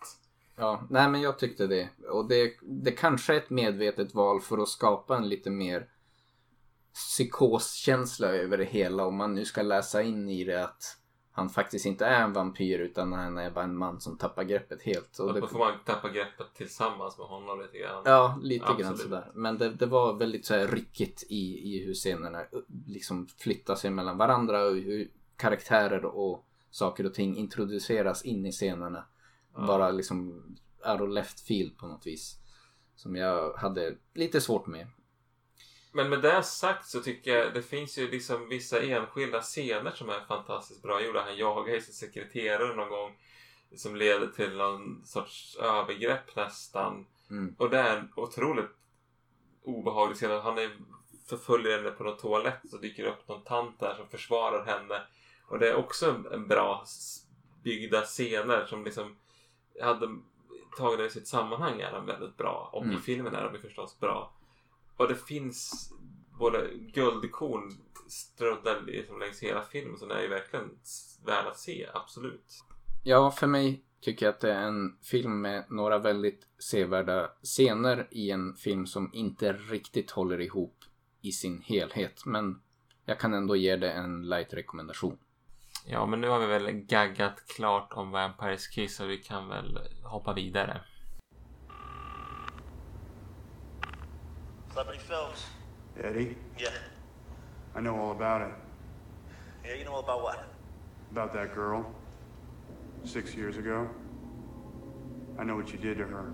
Ja, nej men jag tyckte det. Och det, det kanske är ett medvetet val för att skapa en lite mer psykoskänsla över det hela. Om man nu ska läsa in i det att han faktiskt inte är en vampyr utan han är bara en man som tappar greppet helt. Och då får man tappa greppet tillsammans med honom lite grann. ja, lite grann Absolut. sådär. Men det, det var väldigt så här ryckigt i, i hur scenerna uh, liksom flyttar sig mellan varandra och hur karaktärer och saker och ting introduceras in i scenerna. Bara liksom out of left field på något vis. Som jag hade lite svårt med. Men med det sagt så tycker jag det finns ju liksom vissa enskilda scener som är fantastiskt bra gjorda. Han jagar ju sin sekreterare någon gång som leder till någon sorts övergrepp nästan. Mm. Och det är en otroligt obehaglig scen. Han är förföljer henne på någon toalett så dyker det upp någon tant där som försvarar henne. Och det är också en, bra byggda scener som liksom hade tagit det i sitt sammanhang är de väldigt bra. Och i Mm. filmen är de förstås bra. Och det finns både guldkorn strödda liksom längs hela filmen så den är ju verkligen värd att se, absolut. Ja, för mig tycker jag att det är en film med några väldigt sevärda scener i en film som inte riktigt håller ihop i sin helhet. Men jag kan ändå ge det en light rekommendation. Ja, men nu har vi väl gaggat klart om Vampires Kiss och vi kan väl hoppa vidare. Celebrity films. Eddie, Yeah. I know all about it. Yeah, you know about what? About that girl. Six years ago. I know what you did to her.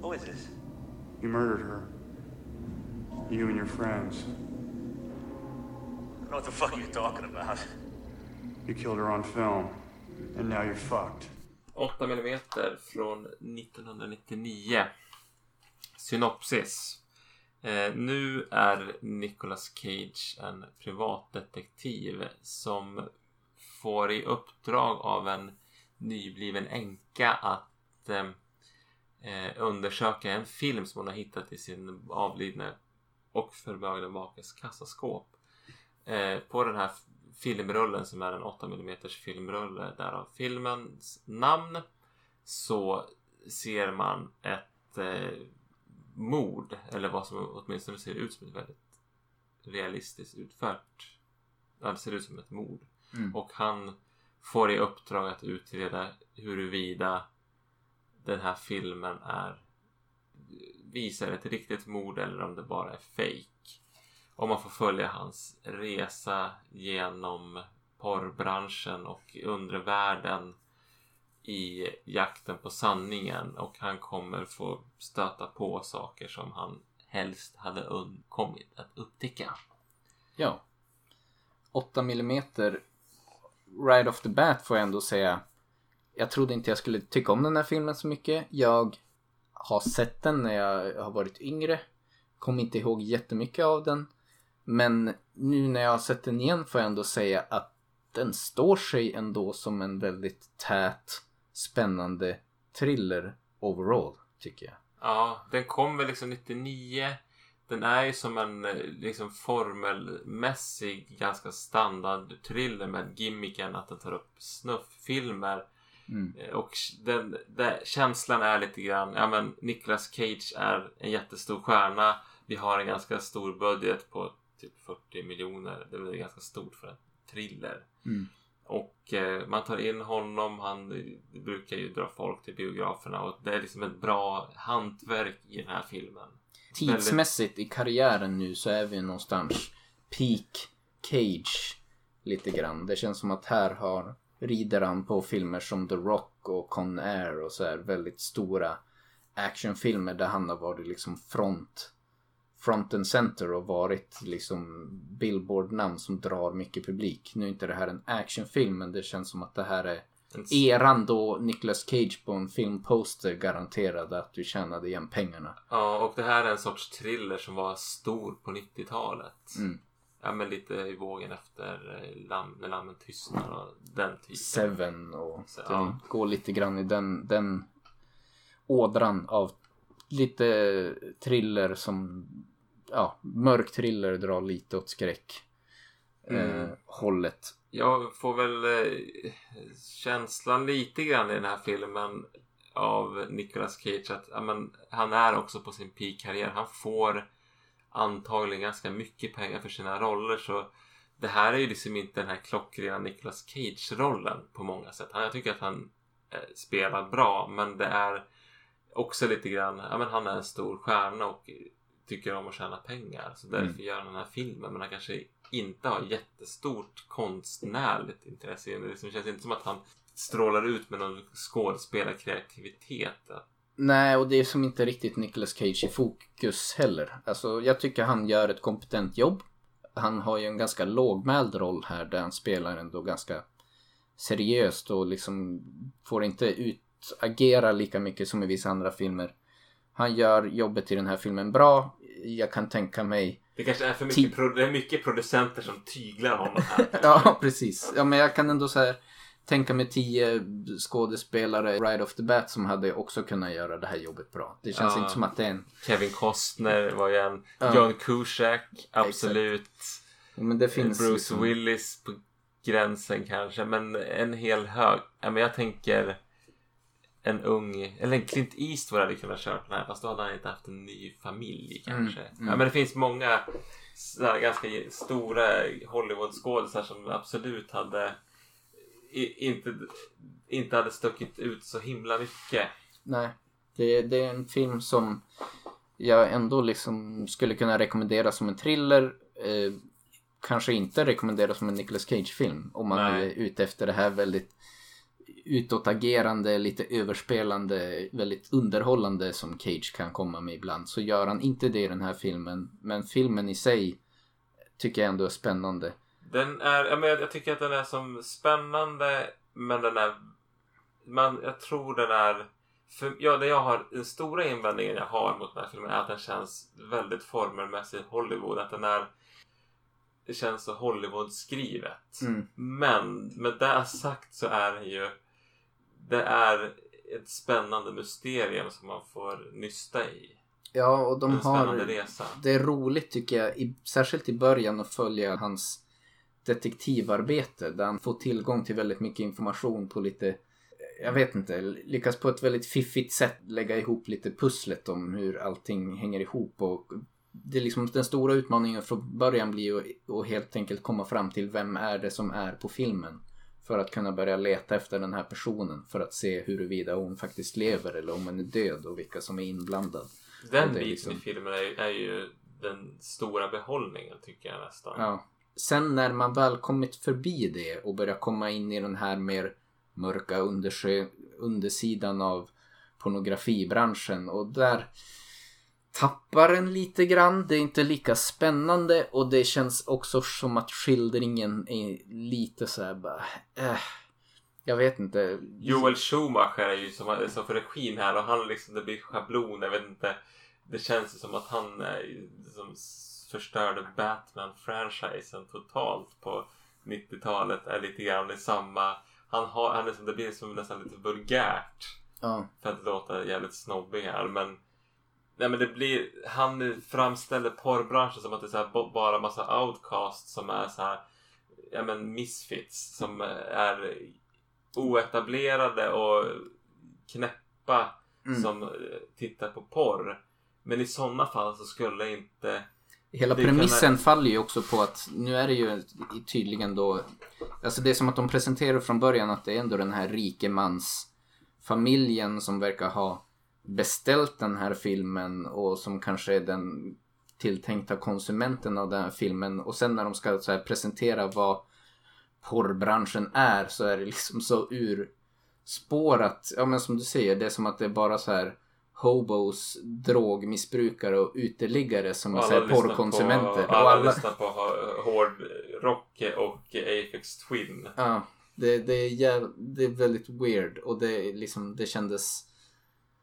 Who is this? You murdered her. You and your friends. Know what the fuck you're talking about. You killed her on film. And now you're fucked. 8 mm från 1999. Synopsis. Eh, nu är Nicolas Cage en privatdetektiv som får i uppdrag av en nybliven änka att eh, eh, undersöka en film som hon har hittat i sin avlidne och förmögna makes kassaskåp. Eh, på den här filmrullen som är en 8 mm filmrulle därav filmens namn så ser man ett eh, mord eller vad som åtminstone ser ut som ett väldigt realistiskt utfört. Ja, det ser ut som ett mord. Mm. Och han får i uppdrag att utreda huruvida den här filmen är visar ett riktigt mord eller om det bara är fake. Och man får följa hans resa genom porrbranschen och undervärlden i jakten på sanningen och han kommer få stöta på saker som han helst hade undkommit att upptäcka. Ja. 8 mm right off the bat får jag ändå säga. Jag trodde inte jag skulle tycka om den här filmen så mycket. Jag har sett den när jag har varit yngre. Kom inte ihåg jättemycket av den. Men nu när jag har sett den igen får jag ändå säga att den står sig ändå som en väldigt tät, spännande thriller overall, tycker jag. Ja, den kom väl liksom 99. Den är ju som en eh, liksom formelmässig ganska standard thriller med gimmicken att den tar upp snufffilmer. Mm. Eh, Och den, den, känslan är lite grann, ja men Nicolas Cage är en jättestor stjärna vi har en ganska stor budget på typ 40 miljoner. Det är ganska stort för en thriller. Mm. Och eh, man tar in honom, han det brukar ju dra folk till biograferna och det är liksom ett bra hantverk i den här filmen. Tidsmässigt i karriären nu så är vi någonstans peak Cage lite grann. Det känns som att här har rider han på filmer som The Rock och Con Air och så här väldigt stora actionfilmer där han har varit liksom front front and center och varit liksom billboardnamn som drar mycket publik. Nu är inte det här en actionfilm men det känns som att det här är eran då Nicolas Cage på en filmposter garanterade att du tjänade igen pengarna. Ja, och det här är en sorts thriller som var stor på 90-talet. Mm. Ja, men lite i vågen efter eh, lam, När lammen tystnar och den typen. Seven och Så, ja. går lite grann i den, den ådran av lite thriller som ja, mörk thriller drar lite åt skräck Mm. eh, hållet. Jag får väl eh, känslan lite grann i den här filmen av Nicolas Cage att ja, men, han är också på sin peak-karriär. Han får antagligen ganska mycket pengar för sina roller så det här är ju liksom inte den här klockrena Nicolas Cage-rollen på många sätt. Han, jag tycker att han eh, spelar bra men det är också lite grann, ja men han är en stor stjärna och tycker om att tjäna pengar så därför Mm. gör han den här filmen men han kanske inte har jättestort konstnärligt intresse. Det liksom känns inte som att han strålar ut med någon skådespelarkreativitet. Nej, och det är som inte riktigt Nicolas Cage i fokus heller. Alltså, jag tycker han gör ett kompetent jobb. Han har ju en ganska lågmäld roll här där han spelar ändå ganska seriöst och liksom får inte utagera lika mycket som i vissa andra filmer. Han gör jobbet i den här filmen bra. Jag kan tänka mig Det kanske är för mycket, pro- det är mycket producenter som tyglar honom här. Ja, precis. Ja, men jag kan ändå så här tänka mig tio skådespelare right off the bat som hade också kunnat göra det här jobbet bra. Det känns Ja. inte som att det är en... Kevin Costner var ju en. Ja. John Cusack, absolut. Ja, Men det finns Bruce liksom... Willis på gränsen kanske. Men en hel hög. Ja, men jag tänker en ung, eller en Clint Eastwood hade kunnat köra den här fast då hade han inte haft en ny familj kanske. Mm, mm. Ja, men det finns många sådär ganska stora Hollywoodskådisar som absolut hade i, inte, inte hade stuckit ut så himla mycket. Nej. Det, det är en film som jag ändå liksom skulle kunna rekommendera som en thriller. Eh, kanske inte rekommendera som en Nicolas Cage-film. Om man Nej. är ute efter det här väldigt utåtagerande, lite överspelande, väldigt underhållande som Cage kan komma med ibland. Så gör han inte det i den här filmen. Men filmen i sig tycker jag ändå är spännande. Den är, ja, men jag, jag tycker att den är som spännande men den är, man, jag tror den är, för, ja, det jag har, den stora invändningen jag har mot den här filmen är att den känns väldigt formelmässigt Hollywood. Att den är, det känns så Hollywood-skrivet. Mm. Men med det sagt så är det ju, det är ett spännande mysterium som man får nysta i. Ja, och de en spännande har... resa. Det är roligt tycker jag, i, särskilt i början att följa hans detektivarbete där han får tillgång till väldigt mycket information på lite, jag vet inte, lyckas på ett väldigt fiffigt sätt lägga ihop lite pusslet om hur allting hänger ihop och det är liksom den stora utmaningen från början blir ju att helt enkelt komma fram till vem är det som är på filmen. För att kunna börja leta efter den här personen för att se huruvida hon faktiskt lever eller om hon är död och vilka som är inblandad. Den biten liksom- i filmen är, är ju den stora behållningen tycker jag nästan. Ja. Sen när man väl kommit förbi det och börjar komma in i den här mer mörka undersidan av pornografibranschen och där tappar den lite grann. Det är inte lika spännande och det känns också som att skildringen är lite så här bara... Äh, jag vet inte. Joel Schumacher är ju som, som för regin här och han liksom, det blir schablon, jag vet inte. Det känns som att han är, ju som s- förstörde Batman-franchisen totalt på 90-talet. Är lite grann i samma, han har, han är som, det blir som nästan lite vulgärt. Ja, För att låta jävligt snobbig här men Nej men det blir, han framställer porrbranschen som att det är så här, bara massa outcasts som är så här, ja men misfits som är oetablerade och knäppa Mm. som eh, tittar på porr. Men i sådana fall så skulle inte... Hela premissen kan- faller ju också på att nu är det ju tydligen då Alltså det är som att de presenterar från början att det är ändå den här rikemansfamiljen som verkar ha beställt den här filmen och som kanske är den tilltänkta konsumenten av den här filmen och sen när de ska så här presentera vad porrbranschen är så är det liksom så urspårat. Ja men som du säger, det är som att det är bara så här hobos, drogmissbrukare och uteliggare som Och lyssnar porrkonsumenter. På, och alla, alla, lyssnar på hård rock och Aphex Twin. ja, det, det, är jäv, det är väldigt weird och det, liksom, det kändes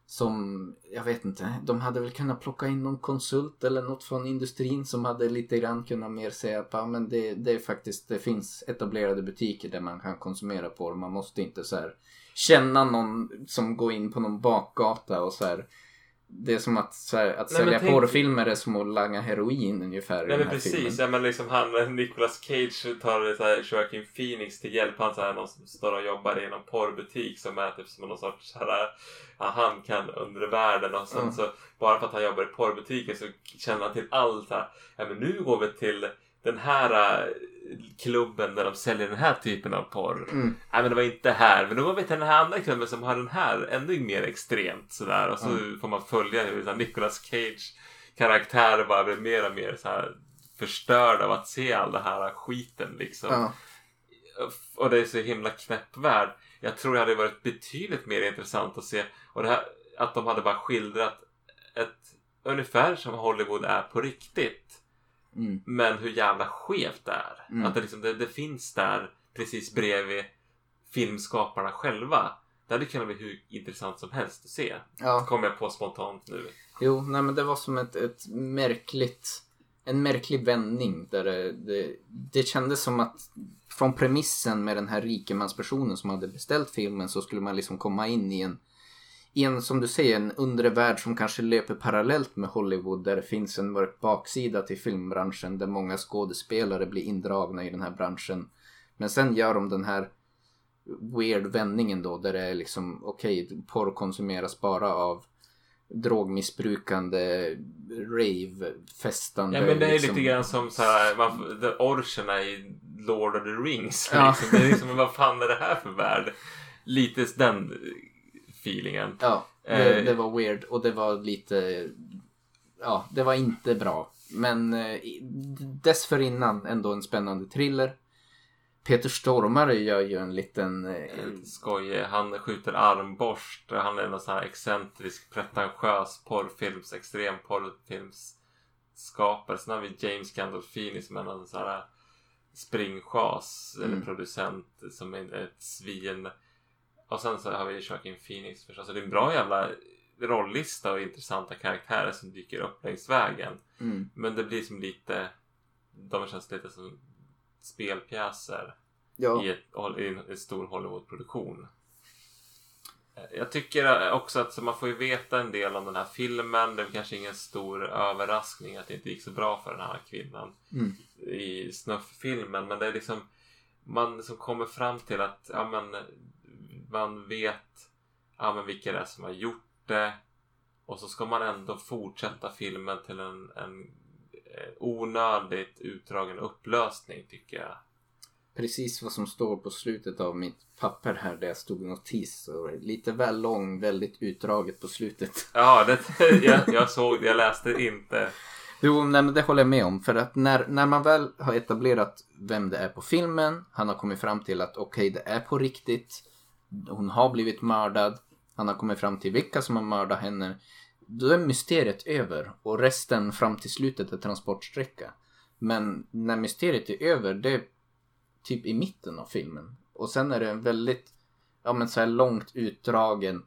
som, jag vet inte, de hade väl kunnat plocka in någon konsult eller något från industrin som hade lite grann kunnat mer säga att ja, men det, det är faktiskt, det finns etablerade butiker där man kan konsumera på det. Man måste inte så här känna någon som går in på någon bakgata och så här. Det är som att, så här, att Nej, sälja tänk- porrfilmer är som att langa heroin ungefär i Nej den men precis, filmen. ja men liksom han, Nicolas Cage tar så här, Joaquin Phoenix till hjälp. Han så här, någon som står och jobbar i någon porrbutik som är typ som någon sorts så här, ja, han kan undre världen och sen Mm. så bara för att han jobbar i porrbutiken så känner han till allt här, ja men nu går vi till den här äh, klubben där de säljer den här typen av porr. Mm. Nej men det var inte här. Men går vi till den här andra klubben som har den här ännu mer extremt sådär. Och så Mm. får man följa hur så här, Nicolas Cage karaktär bara blir mer och mer så här förstörd av att se all den här skiten liksom. Ja. Och det är så himla knäpp värld. Jag tror det hade varit betydligt mer intressant att se och det här, att de hade bara skildrat ett ungefär som Hollywood är på riktigt. Mm. Men hur jävla skevt det är. Mm. Att det, liksom, det, det finns där precis bredvid filmskaparna själva. Det hade kunnat bli hur intressant som helst att se. Ja. Kommer jag på spontant nu. Jo, nej men det var som ett, ett märkligt, en märklig vändning där det, det, det kändes som att från premissen med den här rikemanspersonen som hade beställt filmen så skulle man liksom komma in i en, i en, som du säger, en undre värld som kanske löper parallellt med Hollywood där det finns en mörk baksida till filmbranschen där många skådespelare blir indragna i den här branschen. Men sen gör de den här weird vändningen då där det är liksom okej, porr konsumeras bara av drogmissbrukande, rave-festande. Ja men det är liksom. lite grann som så här, man, the orcherna i Lord of the Rings. Ja. Liksom. Det är liksom, vad fan är det här för värld? Lite den feelingen. Ja, det, Eh. det var weird och det var lite... Ja, det var inte bra. Men eh, dessförinnan ändå en spännande thriller. Peter Stormare gör ju en liten... Eh, skojig. Han skjuter armborst. Han är någon sån här excentrisk, pretentiös porrfilms, extrem porrfilmsskapare. Sen har vi James Gandolfini som är någon sån här springchas eller Mm. producent som är ett svin. Och sen så har vi Joaquin Phoenix förstås. Så det är en bra jävla rollista och intressanta karaktärer som dyker upp längs vägen. mm, Men det blir som lite... De känns lite som spelpjäser ja, i, ett, i en stor Hollywoodproduktion. Eh, Jag tycker också att man får ju veta en del om den här filmen. Det är kanske ingen stor överraskning att det inte gick så bra för den här kvinnan Mm. i snufffilmen. Men det är liksom man som kommer fram till att ja, men, man vet ja, men vilka det är som har gjort det. Och så ska man ändå fortsätta filmen till en, en eh, onödigt utdragen upplösning tycker jag. precis vad som står på slutet av mitt papper här där jag stod notis. Lite väl lång, väldigt utdraget på slutet. Ja, det, jag, jag såg det. Jag läste inte. Jo, nej, men det håller jag med om. För att när, när man väl har etablerat vem det är på filmen, han har kommit fram till att okej, det är på riktigt. Hon har blivit mördad. Han har kommit fram till vilka som har mördat henne. Då är mysteriet över och resten fram till slutet är transportsträcka. Men när mysteriet är över, det är typ i mitten av filmen. Och sen är det en väldigt, ja men så här långt utdragen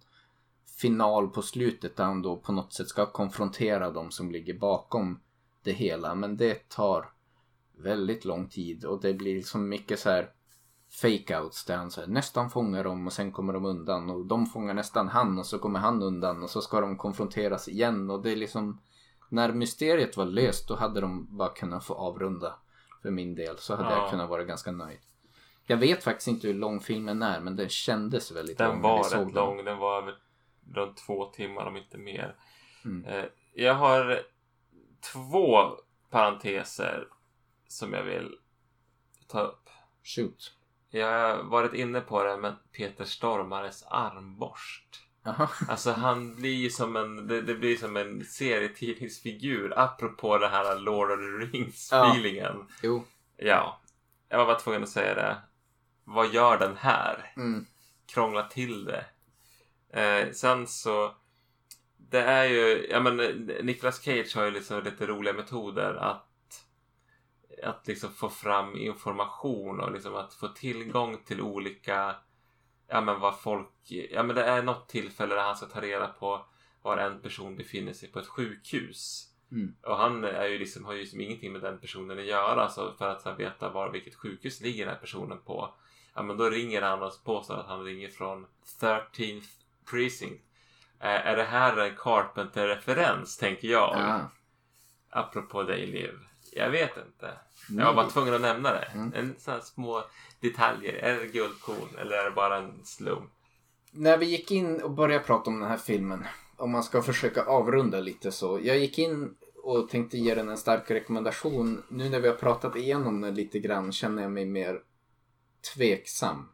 final på slutet där han då på något sätt ska konfrontera de som ligger bakom det hela. Men det tar väldigt lång tid och det blir liksom mycket så här fake-outs där han så här, nästan fångar dem och sen kommer de undan och de fångar nästan han och så kommer han undan och så ska de konfronteras igen och det är liksom när mysteriet var löst då hade de bara kunnat få avrunda för min del så hade Ja. jag kunnat vara ganska nöjd. Jag vet faktiskt inte hur lång filmen är men den kändes väldigt lång Den när vi var rätt den. lång. Den var över runt två timmar om inte mer. Mm. Eh, Jag har två parenteser som jag vill ta upp. Shoot. Jag har varit inne på det med Peter Stormares armborst. Jaha. Alltså han blir ju som en, det, det blir som en serietidningsfigur apropå det här Lord of the Rings Ja. feelingen. Jo. Ja, jag var tvungen att säga det. Vad gör den här? Mm. Krångla till det. Eh, sen så, det är ju, ja men Nicolas Cage har ju liksom lite roliga metoder att att liksom få fram information och liksom att få tillgång till olika ja men vad folk ja men det är något tillfälle där han ska ta reda på var en person befinner sig på ett sjukhus. Mm. och han är ju liksom, har ju liksom ingenting med den personen att göra så för att så här, veta var vilket sjukhus ligger den här personen på ja men då ringer han och påstår att han ringer från 13th precinct. Eh, är det här en Carpenter-referens tänker jag Ah. apropå dig Liv. Jag vet inte jag var bara tvungen att nämna det. Mm. En sån små detaljer. Är det guldkorn eller är det bara en slump? När vi gick in och började prata om den här filmen, om man ska försöka avrunda lite så. Jag gick in och tänkte ge den en stark rekommendation. Nu när vi har pratat igenom den lite grann känner jag mig mer tveksam.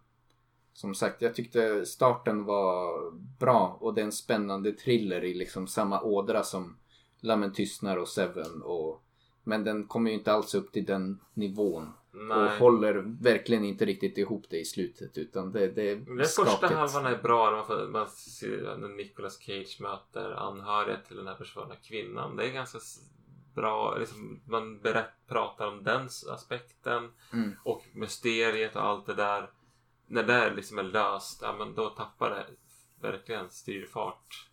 Som sagt, jag tyckte starten var bra och det är en spännande thriller i liksom samma ådra som Lammen tystnar och Seven. Och... Men den kommer ju inte alls upp till den nivån. Och Nej. håller verkligen inte riktigt ihop det i slutet utan det, det är Den första halvan är bra man, man ser när Nicolas Cage möter anhöriga till den här försvunna kvinnan. Det är ganska bra. Liksom, man berätt, pratar om den aspekten Mm. och mysteriet och allt det där. När det liksom är löst, ja, men då tappar det verkligen styrfart.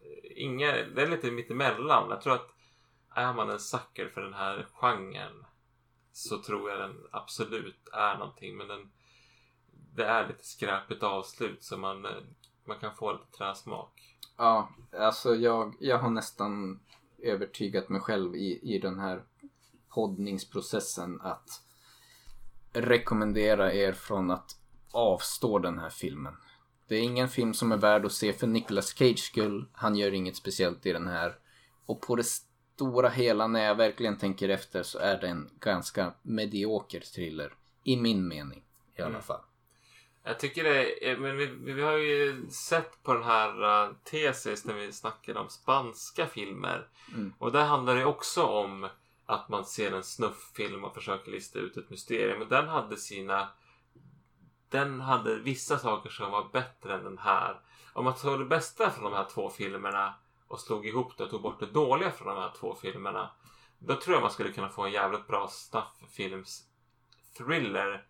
Eh, Inga, det är lite mittemellan. Jag tror att är man en sucker för den här genren så tror jag den absolut är någonting. Men den, det är lite skräpigt avslut så man, man kan få lite träsmak. Ja, alltså jag, jag har nästan övertygat mig själv i, i den här poddningsprocessen att rekommendera er från att avstå den här filmen. Det är ingen film som är värd att se för Nicolas Cage skull. Han gör inget speciellt i den här. Och på det stora hela när jag verkligen tänker efter så är det en ganska medioker thriller. I min mening i alla Mm. fall. Jag tycker det är, men vi, vi har ju sett på den här uh, tesis när vi snackade om spanska filmer. Mm. Och där handlar det också om att man ser en snufffilm och försöker lista ut ett mysterium. Men den hade sina... Den hade vissa saker som var bättre än den här. Om man tog det bästa från de här två filmerna och slog ihop det och tog bort det dåliga från de här två filmerna. Då tror jag man skulle kunna få en jävligt bra snufffilms thriller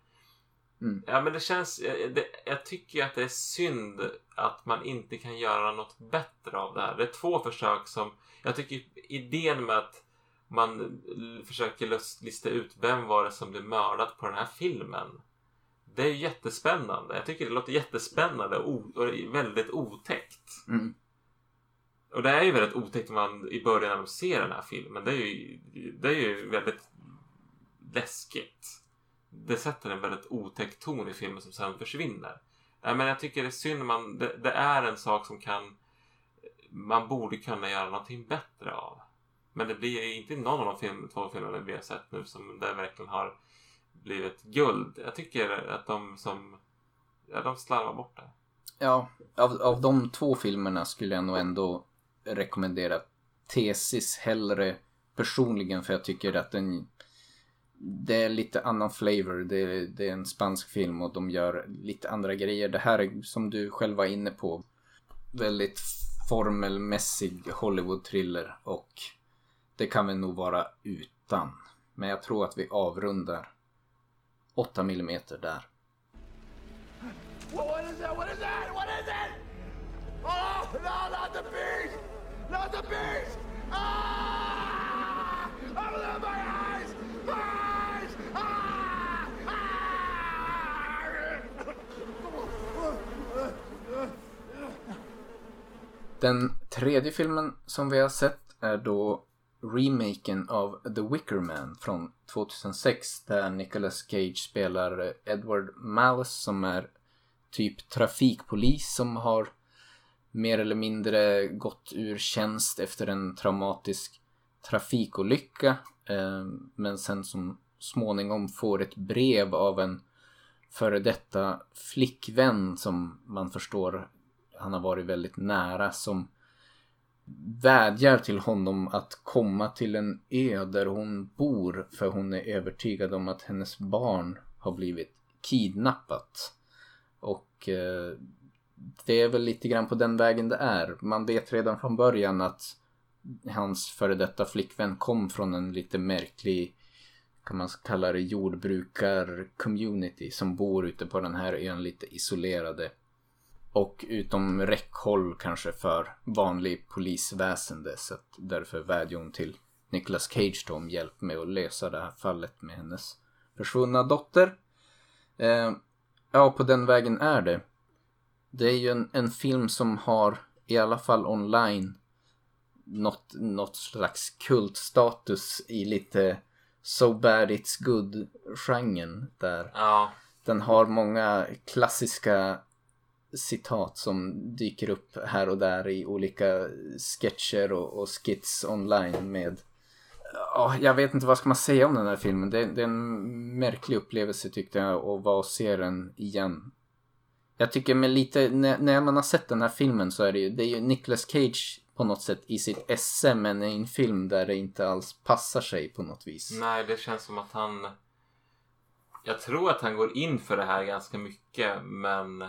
Mm. Ja men det känns, jag, det, jag tycker att det är synd att man inte kan göra något bättre av det här. Det är två försök som, jag tycker idén med att man försöker lista ut vem var det som blev mördad på den här filmen. Det är ju jättespännande. Jag tycker det låter jättespännande och, och väldigt otäckt. Mm. Och det är ju väldigt otäckt man i början när de ser den här filmen. Det är ju, det är ju väldigt läskigt. Det sätter en väldigt otäck ton i filmen som sen försvinner. Nej, men jag tycker det är synd. Man, det, det är en sak som kan... Man borde kunna göra någonting bättre av. Men det blir inte i någon av de film, två filmerna vi har sett nu som det verkligen har blivit guld. Jag tycker att de som... Ja, de slarvar bort det. Ja, av, av de två filmerna skulle jag nog ändå rekommendera Tesis hellre personligen för jag tycker att den det är lite annan flavor. Det, det är en spansk film och de gör lite andra grejer. Det här är som du själv var inne på väldigt formelmässig Hollywood-thriller och det kan vi nog vara utan. Men jag tror att vi avrundar 8 mm där. What, is that? What is that? What is it? Oh, no, not the beer! Not the beast! Ah! Open up my eyes! My eyes! Ah! Ah! Den tredje filmen som vi har sett är då remaken av The Wicker Man från 2006 där Nicolas Cage spelar Edward Malice som är typ trafikpolis som har mer eller mindre gått ur tjänst efter en traumatisk trafikolycka. Ehm, men sen som småningom får ett brev av en före detta flickvän som man förstår han har varit väldigt nära som vädjar till honom att komma till en ö där hon bor för hon är övertygad om att hennes barn har blivit kidnappat. Och eh, det är väl lite grann på den vägen det är. Man vet redan från början att hans före detta flickvän kom från en lite märklig kan man kalla det jordbrukar-community som bor ute på den här ön lite isolerade. Och utom räckhåll kanske för vanlig polisväsende så att därför vädjar hon till Nicolas Cage då om hjälp med att lösa det här fallet med hennes försvunna dotter. Eh, ja, på den vägen är det. Det är ju en, en film som har, i alla fall online, något, något slags kultstatus i lite So bad it's good-genren. Där Ja. den har många klassiska citat som dyker upp här och där i olika sketcher och, och skits online med Ja, jag vet inte vad ska man säga om den här filmen. Det, det är en märklig upplevelse tyckte jag att vara och se den igen. Jag tycker med lite, när, när man har sett den här filmen så är det ju, det är ju Nicolas Cage på något sätt i sitt esse men i en film där det inte alls passar sig på något vis. Nej, det känns som att han... Jag tror att han går in för det här ganska mycket, men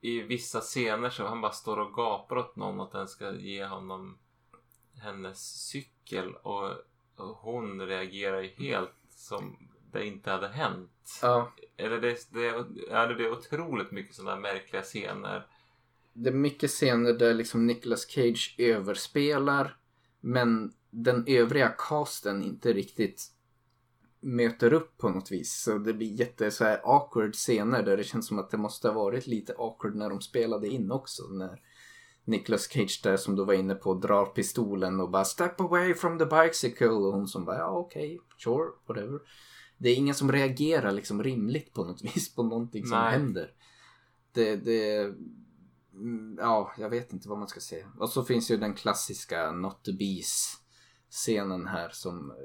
i vissa scener så han bara står och gapar åt någon att den ska ge honom hennes cykel och, och hon reagerar ju helt som det inte hade hänt. Ja, Eller det, det, ja, det är otroligt mycket sådana märkliga scener. det är mycket scener där liksom Nicolas Cage överspelar men den övriga casten inte riktigt möter upp på något vis. Så det blir jätte så här awkward scener där det känns som att det måste ha varit lite awkward när de spelade in också. När Nicolas Cage där som du var inne på drar pistolen och bara step away from the bicycle och hon som bara ja okej, okay, sure, whatever. Det är ingen som reagerar liksom rimligt på något vis på någonting som Nej. händer. Det, det, mm, ja, jag vet inte vad man ska säga. Och så finns ju den klassiska Not the Bees scenen här som, eh,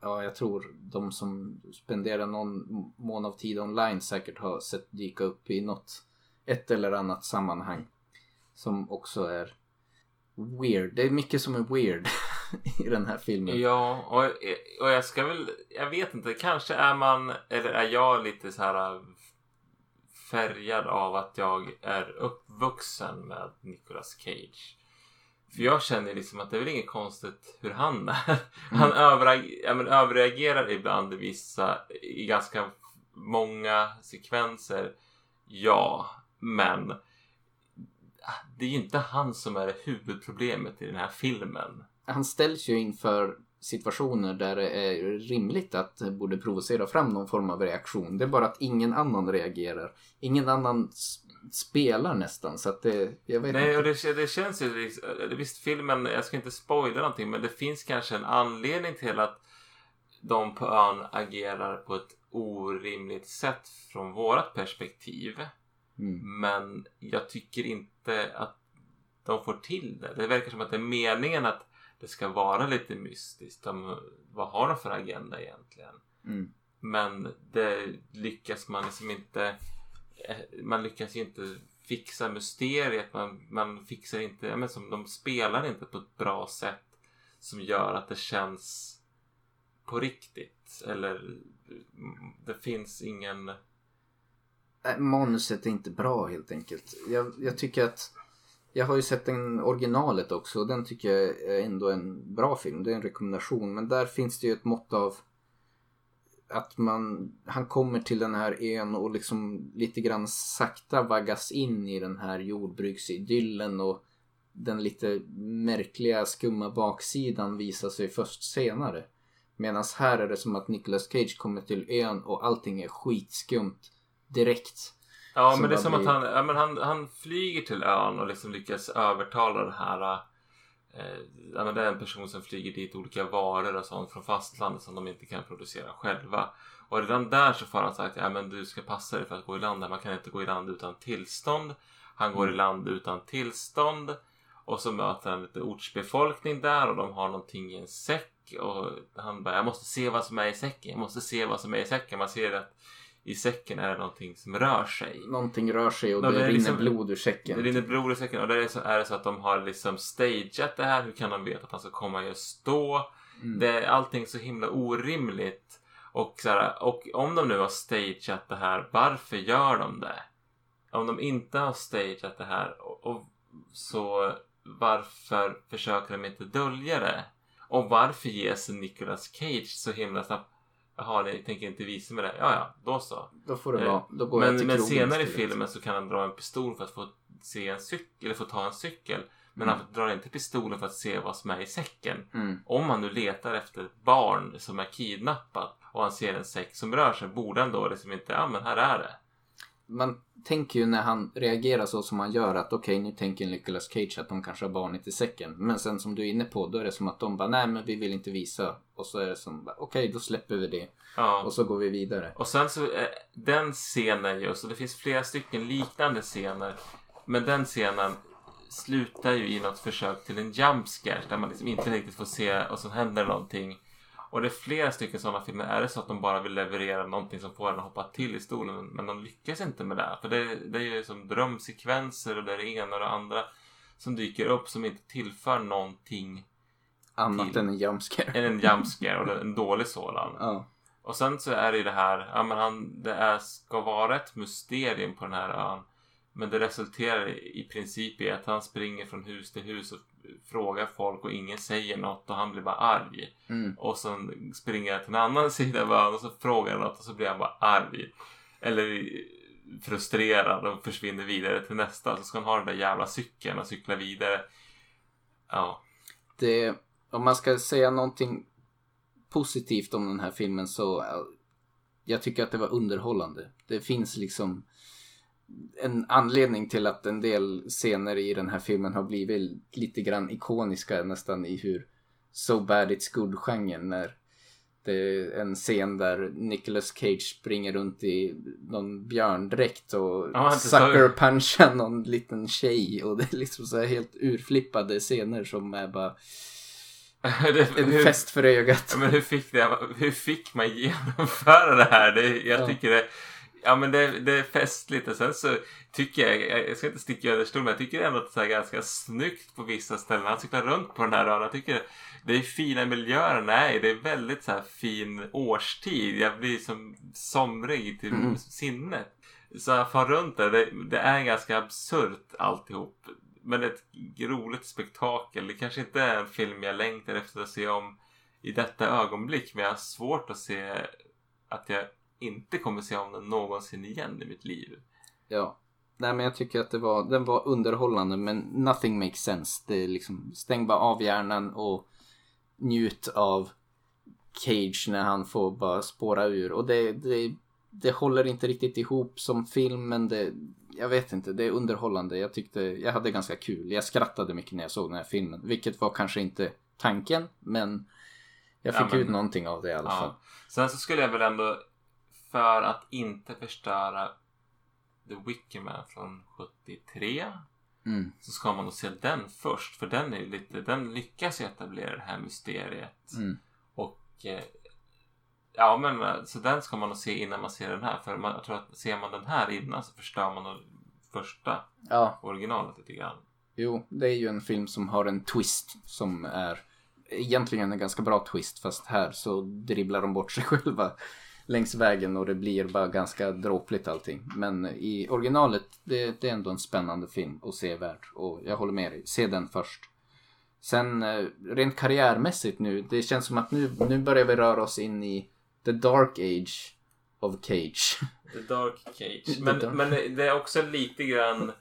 ja jag tror de som spenderar någon mån av tid online säkert har sett dyka upp i något, ett eller annat sammanhang. Som också är weird. Det är mycket som är weird i den här filmen. Ja, och, och jag ska väl, jag vet inte, kanske är man, eller är jag lite så här äh, färgad av att jag är uppvuxen med Nicolas Cage. För jag känner liksom att det är väl inget konstigt hur han är. Han överreagerar, ja, men överreagerar ibland i vissa, i ganska många sekvenser. Ja, men det är ju inte han som är huvudproblemet i den här filmen. Han ställs ju inför situationer där det är rimligt att det borde provocera fram någon form av reaktion. Det är bara att ingen annan reagerar. Ingen annan spelar nästan så att det, jag vet Nej, och inte. det, det känns ju... liksom- Visst, filmen, jag ska inte spoila någonting, men det finns kanske en anledning till att de på ön agerar på ett orimligt sätt från vårat perspektiv. Mm. Men jag tycker inte att de får till det. Det verkar som att det är meningen att det ska vara lite mystiskt. De, vad har de för agenda egentligen? Mm. Men det lyckas man liksom inte... eh, Man lyckas ju inte fixa mysteriet. Man, man fixar inte... Ja, men som, de spelar inte på ett bra sätt som gör att det känns på riktigt. Eller det finns ingen... Nej, Manuset är inte bra helt enkelt. Jag, jag tycker att jag har ju sett den originalet också och den tycker jag är ändå en bra film. Det är en rekommendation. Men där finns det ju ett mått av att man, han kommer till den här ön och liksom lite grann sakta vaggas in i den här jordbruksidyllen och den lite märkliga skumma baksidan visar sig först senare. Medan här är det som att Nicolas Cage kommer till ön och allting är skitskumt direkt. Ja, men det är som att blir- han, ja, men han, han flyger till ön och liksom lyckas övertala den här... Eh, ja, men det är en person som flyger dit olika varor och sånt från fastlandet som de inte kan producera själva. Och redan där så får han sagt ja men du ska passa dig för att gå i land här. Man kan inte gå i land utan tillstånd. Han går i land utan tillstånd. Och så möter han lite ortsbefolkning där och de har någonting i en säck. Och han bara, jag måste se vad som är i säcken. Jag måste se vad som är i säcken. Man ser att i säcken är det någonting som rör sig. Någonting rör sig och det, det rinner liksom- blod ur säcken. Det rinner blod i säcken och där är, så, är det så att de har liksom stageat det här. Hur kan de veta att han ska komma just då? Mm. Det är allting så himla orimligt. Och, så här, och om de nu har stageat det här, varför gör de det? Om de inte har stageat det här, och, och, så varför försöker de inte dölja det? Och varför ger sig Nicolas Cage så himla snabbt? Jaha, ni tänker inte visa mig det? Ja, ja, då så. Då får det Eh, vara. Då går jag Men, till men krogen senare i filmen så kan han dra en pistol för att få se en cykel, eller få ta en cykel. Men Mm. han drar inte pistolen för att se vad som är i säcken. Mm. Om han nu letar efter ett barn som är kidnappat och han ser en säck som rör sig, borde han då liksom inte, ja men här är det. Man tänker ju när han reagerar så som han gör att okej nu tänker Nicolas Cage att de kanske har barnet i säcken. Men sen som du är inne på då är det som att de bara nej men vi vill inte visa. Och så är det som okej då släpper vi det. Ja. Och så går vi vidare. Och sen så, eh, den scenen just, och det finns flera stycken liknande scener. Men den scenen slutar ju i något försök till en jumpscare där man liksom inte riktigt får se och så händer någonting. Och det är flera stycken sådana filmer. Är det så att de bara vill leverera någonting som får en att hoppa till i stolen men de lyckas inte med det. För det, det är ju som drömsekvenser och det är det ena och det andra som dyker upp som inte tillför någonting Annat Till- än en jumpscare. än en jumpscare och en dålig sådan. Ja. Och sen så är det ju det här, ja men han, det är, ska vara ett mysterium på den här ön. Men det resulterar i princip i att han springer från hus till hus och frågar folk och ingen säger något och han blir bara arg. Mm. Och sen springer han till en annan sida av ön och så frågar han något och så blir han bara arg. Eller frustrerad och försvinner vidare till nästa. Så ska han ha den där jävla cykeln och cykla vidare. Ja. Det, om man ska säga någonting positivt om den här filmen så äh, jag tycker att det var underhållande. Det finns liksom en anledning till att en del scener i den här filmen har blivit lite grann ikoniska nästan i hur So bad it's good-genren när det är en scen där Nicolas Cage springer runt i någon björndräkt och Ja, inte så- sucker punchar någon liten tjej och det är liksom så här helt urflippade scener som är bara Det- en hur- fest för ögat. Men hur fick, det, hur fick man genomföra det här? Det, jag Ja. tycker det, ja, men det, det är festligt och sen så tycker jag, jag- ska inte sticka under stol men jag tycker ändå att det är ganska snyggt på vissa ställen. Han cyklar runt på den här ön. Jag tycker det är fina miljöer. Nej, det är väldigt så fin årstid. Jag blir som somrig till Mm. sinnet. Så jag far runt där. Det, det är ganska absurt alltihop. Men ett roligt spektakel. Det kanske inte är en film jag längtar efter att se om i detta ögonblick. Men jag har svårt att se att jag inte kommer se om den någonsin igen i mitt liv. Ja. Nej men jag tycker att det var, den var underhållande men nothing makes sense. Det är liksom, stäng bara av hjärnan och njut av Cage när han får bara spåra ur. Och det, det, det håller inte riktigt ihop som film men det, jag vet inte, det är underhållande. Jag tyckte, jag hade ganska kul. Jag skrattade mycket när jag såg den här filmen. Vilket var kanske inte tanken men jag Ja, fick men- ut någonting av det i alla fall. Ja. Sen så skulle jag väl ändå, för att inte förstöra The Wicker Man från 73 Mm. så ska man nog se den först. För den, är lite, den lyckas ju etablera det här mysteriet. Mm. Och eh, ja, men eh, så den ska man nog se innan man ser den här. För man, jag tror att ser man den här innan så förstör man nog första Ja, originalet lite grann. Jo, det är ju en film som har en twist som är egentligen en ganska bra twist fast här så dribblar de bort sig själva längs vägen och det blir bara ganska dråpligt allting. Men i originalet, det, det är ändå en spännande film och sevärd och jag håller med dig. Se den först. Sen eh, rent karriärmässigt nu, det känns som att nu, nu börjar vi röra oss in i the dark age of Cage. The Dark Cage. Men, Dark- men det är också lite grann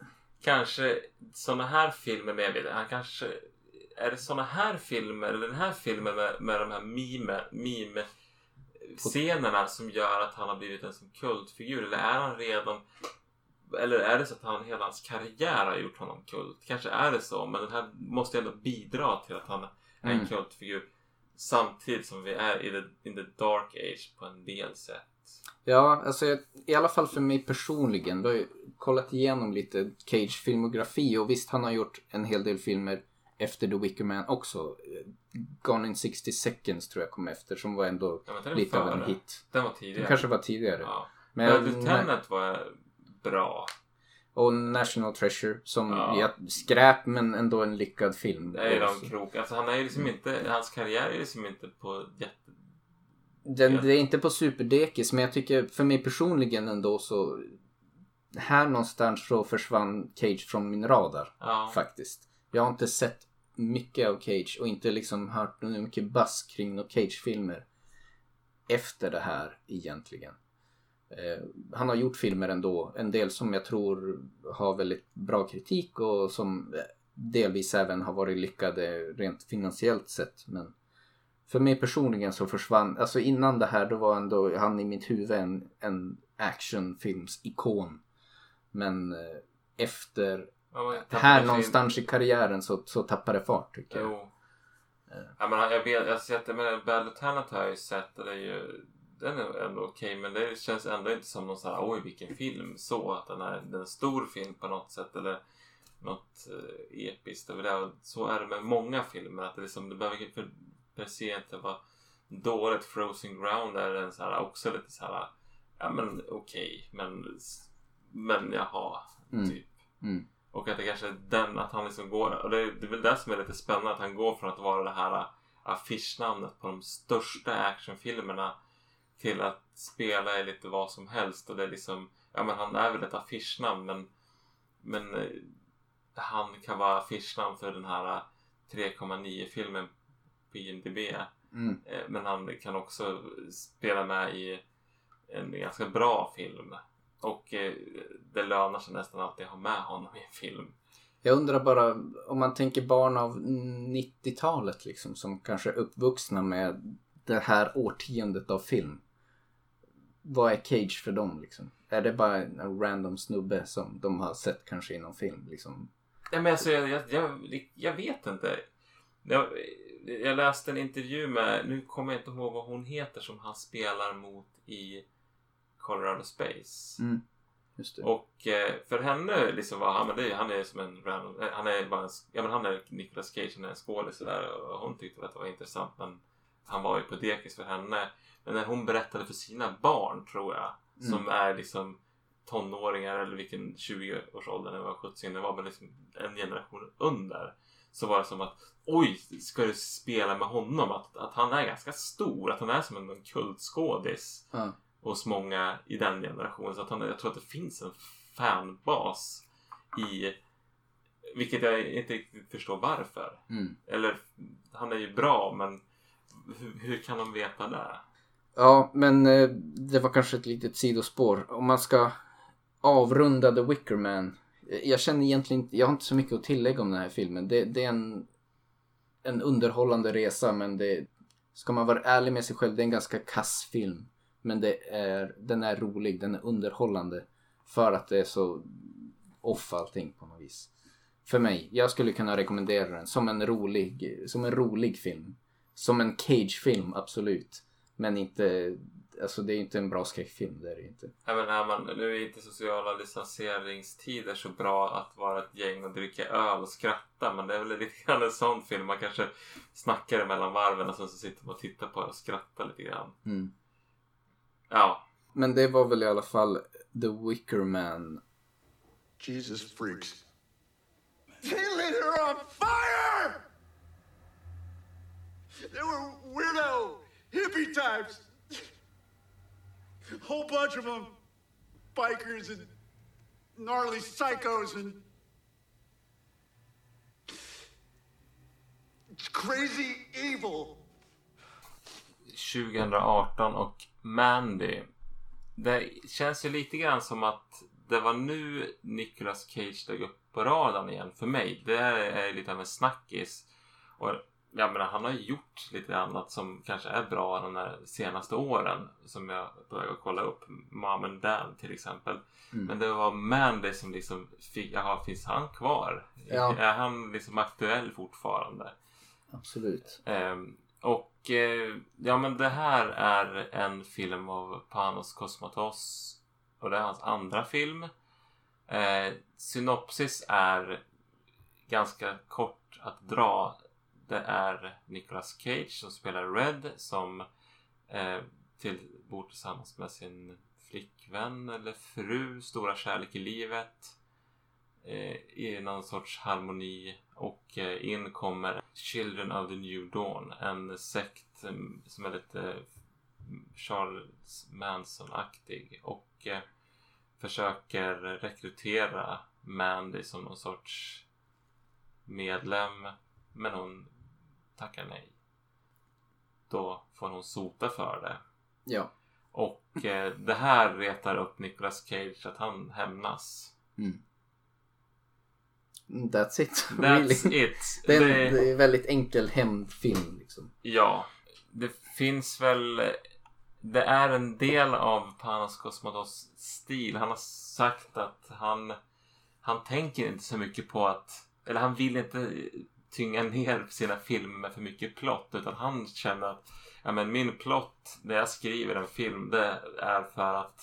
kanske såna här filmer med, han kanske är det såna här filmer eller den här filmen med, med de här mime, mime scenerna som gör att han har blivit en som kultfigur eller är han redan eller är det så att han hela hans karriär har gjort honom kult? Kanske är det så, men den här måste ändå bidra till att han är en Mm. kultfigur samtidigt som vi är i the, in the dark age på en del sätt. Ja, alltså jag, i alla fall för mig personligen. Då har jag kollat igenom lite Cage filmografi och visst han har gjort en hel del filmer efter The Wicker Man också. Gone in 60 seconds tror jag kom efter som var ändå Ja, den lite av en hit. Den var tidigare. kanske var tidigare. Ja. Men- Lieutenant var bra. Och National Treasure som Ja. skräp men ändå en lyckad film. Det är ju de krok. Alltså han är ju liksom inte, hans karriär är liksom inte på jätte... Den. Det är inte på superdekis men jag tycker för mig personligen ändå så här någonstans så försvann Cage från min radar Ja. faktiskt. Jag har inte sett mycket av Cage och inte liksom hört något mycket buzz kring några Cage-filmer efter det här egentligen. Eh, han har gjort filmer ändå, en del som jag tror har väldigt bra kritik och som eh, delvis även har varit lyckade rent finansiellt sett. Men för mig personligen så försvann, alltså innan det här då var ändå han i mitt huvud en, en actionfilms-ikon. Men eh, efter Ja, här sin- någonstans i karriären så, så tappar det fart tycker jag. Jo. Ja, men jag, vet, jag har sett det, men Bad Lieutenant har jag ju sett det är ju den är ändå okej men det känns ändå inte som någon så här oj vilken film så att den är, den är en stor film på något sätt eller något eh, episkt över det. Så är det med många filmer att det, liksom, det behöver för, per se inte vara dåligt. Frozen Ground är en så här, också lite så här ja men okej men men jaha Mm. typ. Mm. Och att det kanske är den, att han liksom går, och det, det är väl det som är lite spännande, att han går från att vara det här affischnamnet på de största actionfilmerna till att spela i lite vad som helst och det är liksom, ja men han är väl ett affischnamn men, men eh, han kan vara affischnamn för den här 3,9 filmen på IMDB. Mm. Men han kan också spela med i en ganska bra film. Och eh, det lönar sig nästan alltid att ha med honom i en film. Jag undrar bara om man tänker barn av 90-talet liksom som kanske är uppvuxna med det här årtiondet av film. Vad är Cage för dem liksom? Är det bara en random snubbe som de har sett kanske i någon film liksom? Nej, men alltså, jag, jag, jag, vet inte. Jag, jag läste en intervju med, nu kommer jag inte ihåg vad hon heter som han spelar mot i Colorado Space. Mm. Och eh, för henne liksom var han, men det, han är som en random, eh, han är bara en, ja men han är Nicolas Cage, han är en skådis och hon tyckte att det var intressant men han var ju på dekis för henne. Men när hon berättade för sina barn tror jag, som är liksom tonåringar eller vilken 20-årsåldern det var, 70 det var men liksom en generation under. Så var det som att oj, ska du spela med honom? Att, att han är ganska stor, att han är som en, kultskådis Ja. Hos många i den generationen. Så att han, jag tror att det finns en fanbas i vilket jag inte riktigt förstår varför. Mm. Eller han är ju bra men hur, hur kan de veta det? Ja, men eh, det var kanske ett litet sidospår. Om man ska avrunda The Wicker Man. eh, Jag känner egentligen inte, jag har inte så mycket att tillägga om den här filmen. Det, det är en, en underhållande resa men det, ska man vara ärlig med sig själv, det är en ganska kass film. Men det är, den är rolig, den är underhållande. För att det är så off allting på något vis. För mig, jag skulle kunna rekommendera den som en rolig, som en rolig film. Som en Cage-film, absolut. Men inte, alltså det är inte en bra skräckfilm, det är det inte. Även är man, nu är inte sociala licenseringstider så bra att vara ett gäng och dricka öl och skratta men det är väl lite grann en sån film man kanske snackar mellan varven och sen så sitter man och tittar på det och skrattar lite grann. Mm. Ja, Men det var väl i alla fall The Wicker Man. Jesus freaks. They lit her on fire! They were weirdo, hippie types. Whole bunch of them. Bikers and gnarly psychos and. It's crazy evil. 2018 och Mandy. Det känns ju lite grann som att det var nu Nicolas Cage dök upp på radarn igen för mig. Det är lite av en snackis. Och jag menar, han har ju gjort lite annat som kanske är bra de här senaste åren. Som jag började kolla upp. Mom and Dad till exempel. Men det var Mandy som liksom fick, jaha, finns han kvar? Ja. Är han liksom aktuell fortfarande? Absolut. Ehm, Och Eh, ja men det här är en film av Panos Cosmatos och det är hans andra film. Eh, synopsis är ganska kort att dra. Det är Nicolas Cage som spelar Red som eh, till, bor tillsammans med sin flickvän eller fru, stora kärlek i livet i någon sorts harmoni och eh, in kommer Children of the New Dawn, en sekt eh, som är lite Charles Manson-aktig och eh, försöker rekrytera Mandy som någon sorts medlem men hon tackar nej. Då får hon sota för det. Ja. Och eh, det här retar upp Nicolas Cage att han hämnas. Mm. That's it. That's really. it. Det är, en, Det- det är en väldigt enkel hämndfilm liksom. Ja, det finns väl... Det är en del av Panos Cosmatos stil. Han har sagt att han, han tänker inte så mycket på att... Eller han vill inte tynga ner sina filmer med för mycket plott. Utan han känner att ja, men min plott när jag skriver en film det är för att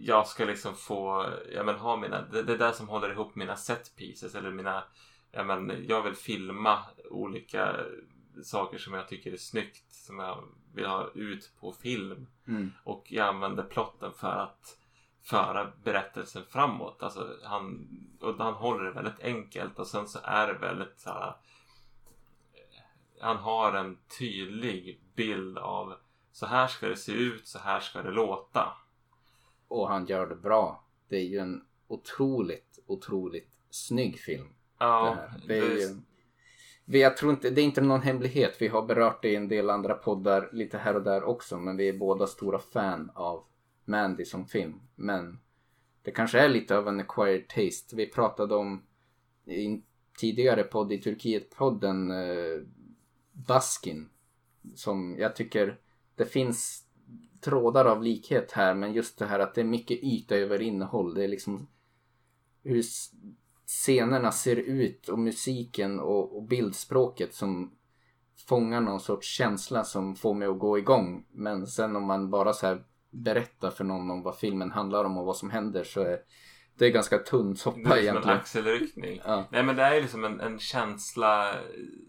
jag ska liksom få, ja men ha mina, det, det är det som håller ihop mina set pieces eller mina, ja men jag vill filma olika saker som jag tycker är snyggt som jag vill ha ut på film Mm. och jag använder plotten för att föra berättelsen framåt. Alltså han, och han håller det väldigt enkelt och sen så är det väldigt så här, han har en tydlig bild av så här ska det se ut, så här ska det låta. Och han gör det bra. Det är ju en otroligt, otroligt snygg film. Ja, det. Det är ju... vi, jag tror inte, det är inte någon hemlighet. Vi har berört det i en del andra poddar lite här och där också. Men vi är båda stora fan av Mandy som film. Men det kanske är lite av en acquired taste. Vi pratade om i en tidigare podd i Turkiet-podden eh, Baskin. Som jag tycker det finns trådar av likhet här. Men just det här att det är mycket yta över innehåll. Det är liksom hur scenerna ser ut och musiken och, och bildspråket som fångar någon sorts känsla som får mig att gå igång. Men sen om man bara så här berättar för någon om vad filmen handlar om och vad som händer så är det är ganska tunn Det soppa är liksom en egentligen. axelryckning. Ja. Nej men det är liksom en, en känsla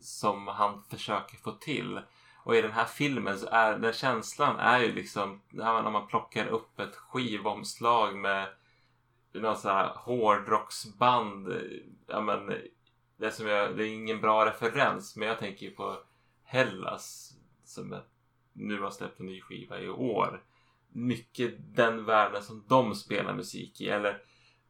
som han försöker få till. Och i den här filmen så är den känslan är ju liksom när man, plockar upp ett skivomslag med någon sån här hårdrocksband. Ja men det, som jag, det är ingen bra referens men jag tänker ju på Hellas som nu har släppt en ny skiva i år. Mycket den världen som de spelar musik i. Eller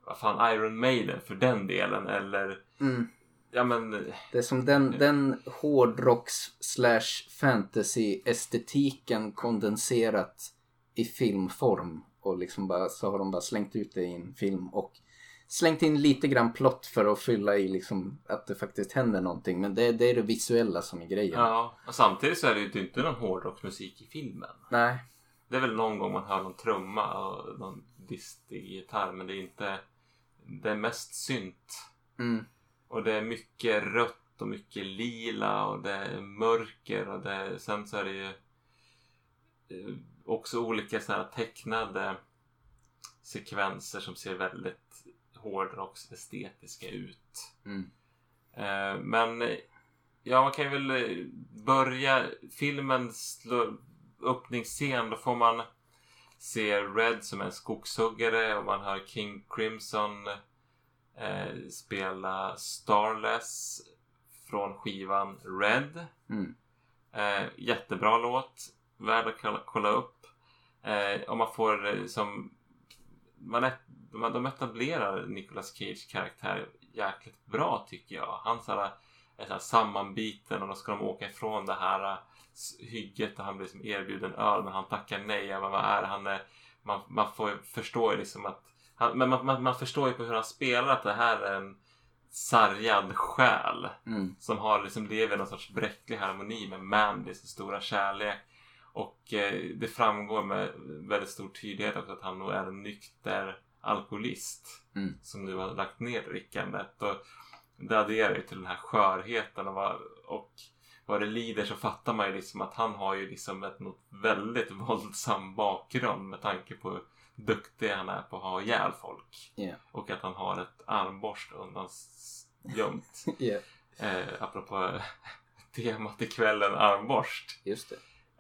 vad fan Iron Maiden för den delen. Eller Mm ja men Det är som den, den hårdrocks slash fantasy estetiken kondenserat i filmform. Och liksom bara, så har de bara slängt ut det i en film och slängt in lite grann plott för att fylla i liksom att det faktiskt händer någonting. Men det, det är det visuella som är grejen. ja. Och samtidigt så är det ju inte någon hårdrocksmusik i filmen. Nej. Det är väl någon gång man hör någon trumma och någon distig gitarr men det är inte det är mest synt. Mm. Och det är mycket rött och mycket lila och det är mörker och det är, sen så är det ju eh, också olika så här tecknade sekvenser som ser väldigt hårdrocksestetiska ut. Mm. Eh, men ja, man kan ju väl eh, börja filmens öppningsscen. Då får man se Red som en skogshuggare och man hör King Crimson eh, spela Starless från skivan Red. Mm. Eh, jättebra låt. Värd att kolla, kolla upp. Eh, om man får eh, som... Man är, de, de etablerar Nicolas Cage karaktär jäkligt bra tycker jag. Han så här, är så här sammanbiten och då ska de åka ifrån det här eh, hygget och han blir som erbjuden öl men han tackar nej. Men vad är? Han är, man, man får förstå liksom att han, men man, man, man förstår ju på hur han spelar att det här är en sargad själ Mm. som har liksom lever i någon sorts bräcklig harmoni med Mandys stora kärlek. Och eh, det framgår med väldigt stor tydlighet också att han nog är en nykter alkoholist Mm. som nu har lagt ner drickandet. Och det adderar ju till den här skörheten och, vad- och vad det lider så fattar man ju liksom att han har ju liksom ett något väldigt våldsam bakgrund med tanke på duktig han är på att ha ihjäl folk. Ja. Och att han har ett armborst undan gömt. Ja, eh, apropå temat i kvällen armborst. just det.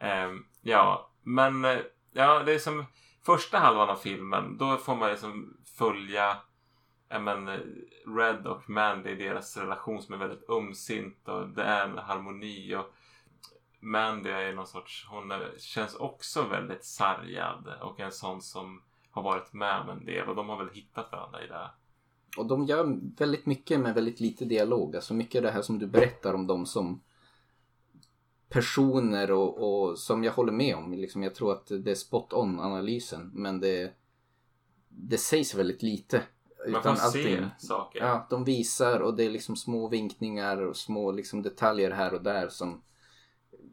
Ehm, ja, men eh, ja, det är som första halvan av filmen. Då får man liksom följa ja, men, eh, Red och Mandy, deras relation som är väldigt ömsint och det är en harmoni. Och Mandy är någon sorts, hon är, känns också väldigt sargad och en sån som har varit med om en del och de har väl hittat varandra i det. Och de gör väldigt mycket med väldigt lite dialog. Alltså mycket det här som du berättar om dem som personer och, och som jag håller med om. Liksom, jag tror att det är spot on analysen. Men det, det sägs väldigt lite. Man får se saker. Ja, de visar och det är liksom små vinkningar och små liksom detaljer här och där som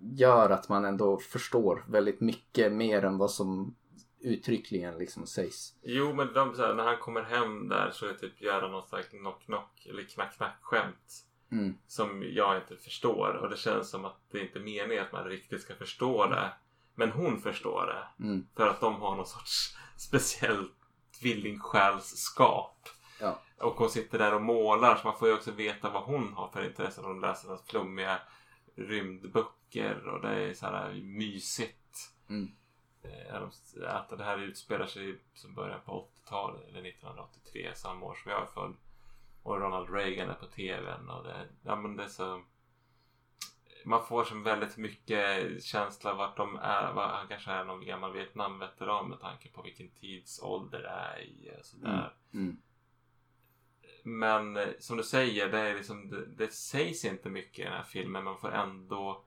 gör att man ändå förstår väldigt mycket mer än vad som uttryckligen liksom sägs. Jo, men de, här, när han kommer hem där så är typ göra någon slags knock-knock eller knack-knack-skämt. Mm. Som jag inte förstår. Och det känns som att det inte är meningen att man riktigt ska förstå det. Men hon förstår det. Mm. För att de har någon sorts speciell tvillingsjälsskap. Ja. Och hon sitter där och målar så man får ju också veta vad hon har för intresse. Hon läser flummiga rymdböcker och det är så här mysigt. Mm. Eh, Att det här utspelar sig som början på 80-talet eller 1983, samma år som jag är född. Och Ronald Reagan är på tvn och det, ja men det är så... Man får som väldigt mycket känsla vart de är. vad- Han kanske är någon gammal Vietnamveteran med tanke på vilken tidsålder det är i. och Sådär. Mm. Men eh, som du säger, det, är liksom, det, det sägs inte mycket i den här filmen. Man får ändå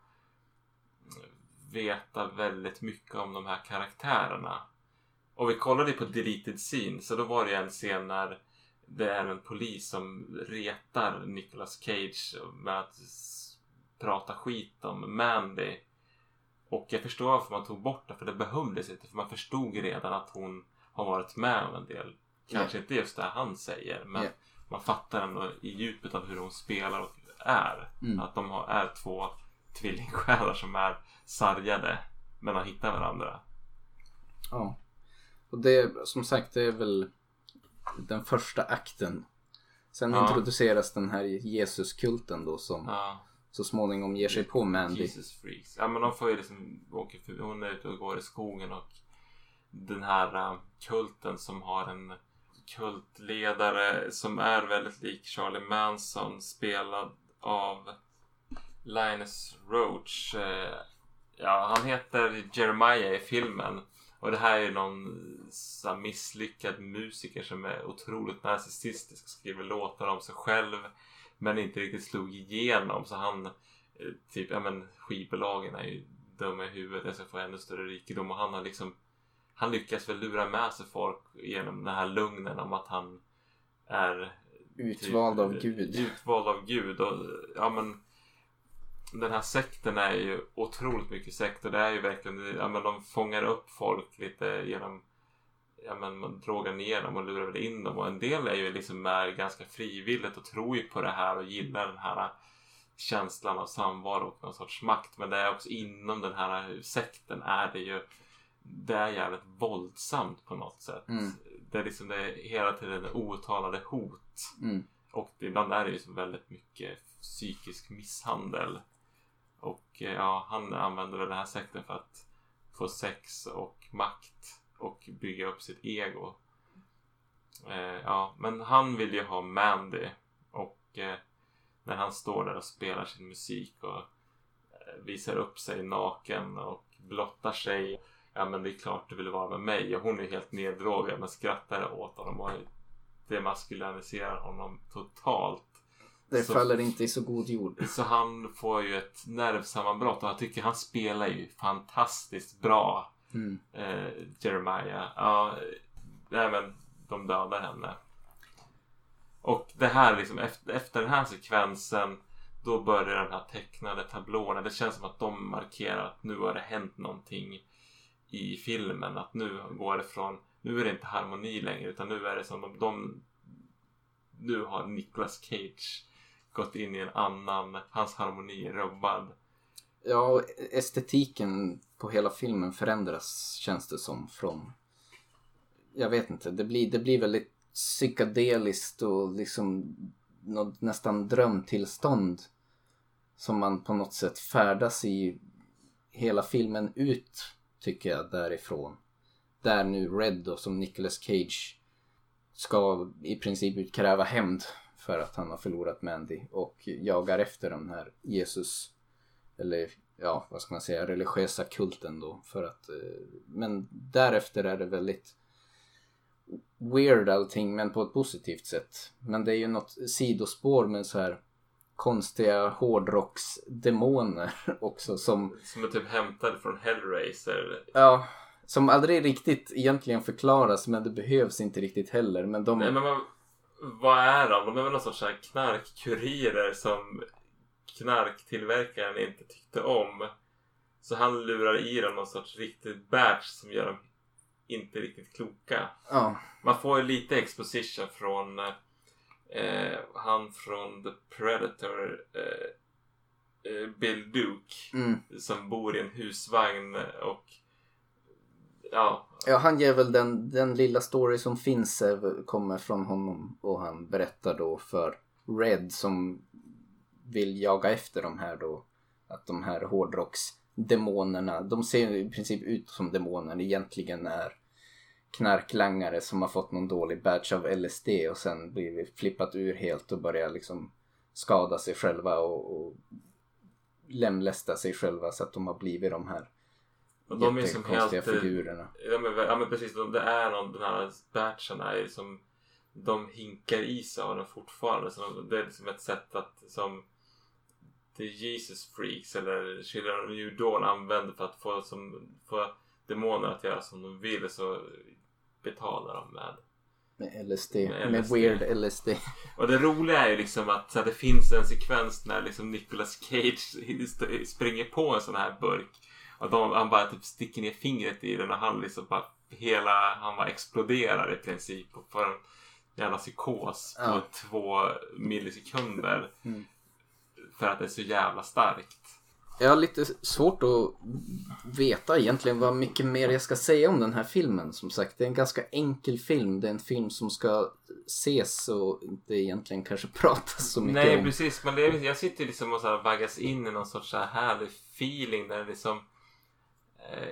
veta väldigt mycket om de här karaktärerna. Och vi kollade på deleted scene, så då var det en scen när det är en polis som retar Nicolas Cage med att prata skit om Mandy. Och jag förstår varför man tog bort det, för det behövdes inte. För man förstod redan att hon har varit med om en del. Kanske inte just det han säger, men Ja. man fattar ändå i djupet av hur hon spelar och är. Mm. Att de är två tvillingsjälar som är sargade, men har hittat varandra. Ja. Och det, som sagt, det är väl den första akten. Sen Ja. introduceras den här Jesuskulten då som Ja. så småningom ger sig på Mandy. Jesus freaks. Ja men de får ju liksom åka för, hon är ute och går i skogen och den här äh, kulten som har en kultledare som är väldigt lik Charlie Manson spelad av Linus Roach. Eh, ja, han heter Jeremiah i filmen. Och det här är ju någon så misslyckad musiker som är otroligt narcissistisk och skriver låtar om sig själv. Men inte riktigt slog igenom så han eh, typ, ja men skivbolagen är ju dumma i huvudet. Jag ska få ännu större rikedom och han har liksom han lyckas väl lura med sig folk genom den här lugnen om att han är Utvald av Gud. Utvald av Gud och ja men den här sekten är ju otroligt mycket sekt och det är ju verkligen, ja men de fångar upp folk lite genom Ja men man drogar ner dem och lurar väl in dem och en del är ju liksom med ganska frivilligt och tror ju på det här och gillar den här känslan av samvaro och någon sorts makt men det är också inom den här sekten är det ju det är jävligt våldsamt på något sätt. Mm. Det är liksom det är hela tiden outtalade hot. Mm. Och ibland är det ju som väldigt mycket psykisk misshandel. Och eh, ja, han använder väl den här sekten för att få sex och makt och bygga upp sitt ego. Eh, ja, men han vill ju ha Mandy och eh, när han står där och spelar sin musik och eh, visar upp sig naken och blottar sig. Ja, men det är klart du vill vara med mig och hon är helt neddrogad men skrattar åt honom och demaskuliniserar honom totalt. Det Så- faller inte i så god jord. Så han får ju ett nervsammanbrott och jag tycker han spelar ju fantastiskt bra. Mm. Eh, Jeremiah. Ja, nej men de dödar henne. Och det här liksom efter, efter den här sekvensen då börjar de här tecknade tablåerna. Det känns som att de markerar att nu har det hänt någonting i filmen. Att nu går det från, nu är det inte harmoni längre utan nu är det som om de, nu har Nicolas Cage gått in i en annan, hans harmoni är rubbad. Ja, och estetiken på hela filmen förändras känns det som från... Jag vet inte, det blir, det blir väldigt psykedeliskt och liksom något nästan drömtillstånd som man på något sätt färdas i hela filmen ut tycker jag därifrån. Där nu Red då som Nicolas Cage ska i princip utkräva hämnd för att han har förlorat Mandy och jagar efter den här Jesus eller ja, vad ska man säga, religiösa kulten då för att eh, men därefter är det väldigt weird allting men på ett positivt sätt. Men det är ju något sidospår med så här konstiga hårdrocksdemoner också som Som är typ hämtade från Hellraiser. Ja, som aldrig riktigt egentligen förklaras men det behövs inte riktigt heller. Men de... Nej men man, vad är de? De är väl någon sorts knarkkurirer som knarktillverkaren inte tyckte om. Så han lurar i dem någon sorts riktigt batch som gör dem inte riktigt kloka. Ja, Man får ju lite exposition från eh, han från The Predator eh, eh, Bill Duke mm. som bor i en husvagn och ja, ja han ger väl den, den lilla story som finns eh, kommer från honom och han berättar då för Red som vill jaga efter de här då att de här hårdrocksdemonerna, de ser i princip ut som demoner egentligen är knarklangare som har fått någon dålig batch av LSD och sen blivit flippat ur helt och börjar liksom skada sig själva och, och lemlästa sig själva så att de har blivit de här och de är som helt... figurerna. Ja men, ja men precis, de- det är någon, den här batchen är som de hinkar i sig av den fortfarande. Så de, det är liksom ett sätt att som The Jesus Freaks eller Children of New Dawn använder för att få, som, få demoner att göra som de vill så betalar de med. Med LSD, Med med, LSD. weird LSD. Och det roliga är ju liksom att här, det finns en sekvens när liksom Nicolas Cage springer på en sån här burk. Och de, han bara typ sticker ner fingret i den och han liksom bara hela, han bara exploderar i princip och får en jävla psykos på Ja. två millisekunder. Mm. För att det är så jävla starkt. Jag har lite svårt att veta egentligen vad mycket mer jag ska säga om den här filmen. Som sagt, det är en ganska enkel film. Det är en film som ska ses och inte egentligen kanske pratas så mycket Nej om. precis, men det är, jag sitter liksom och så vaggas in i någon sorts så här härlig feeling där det liksom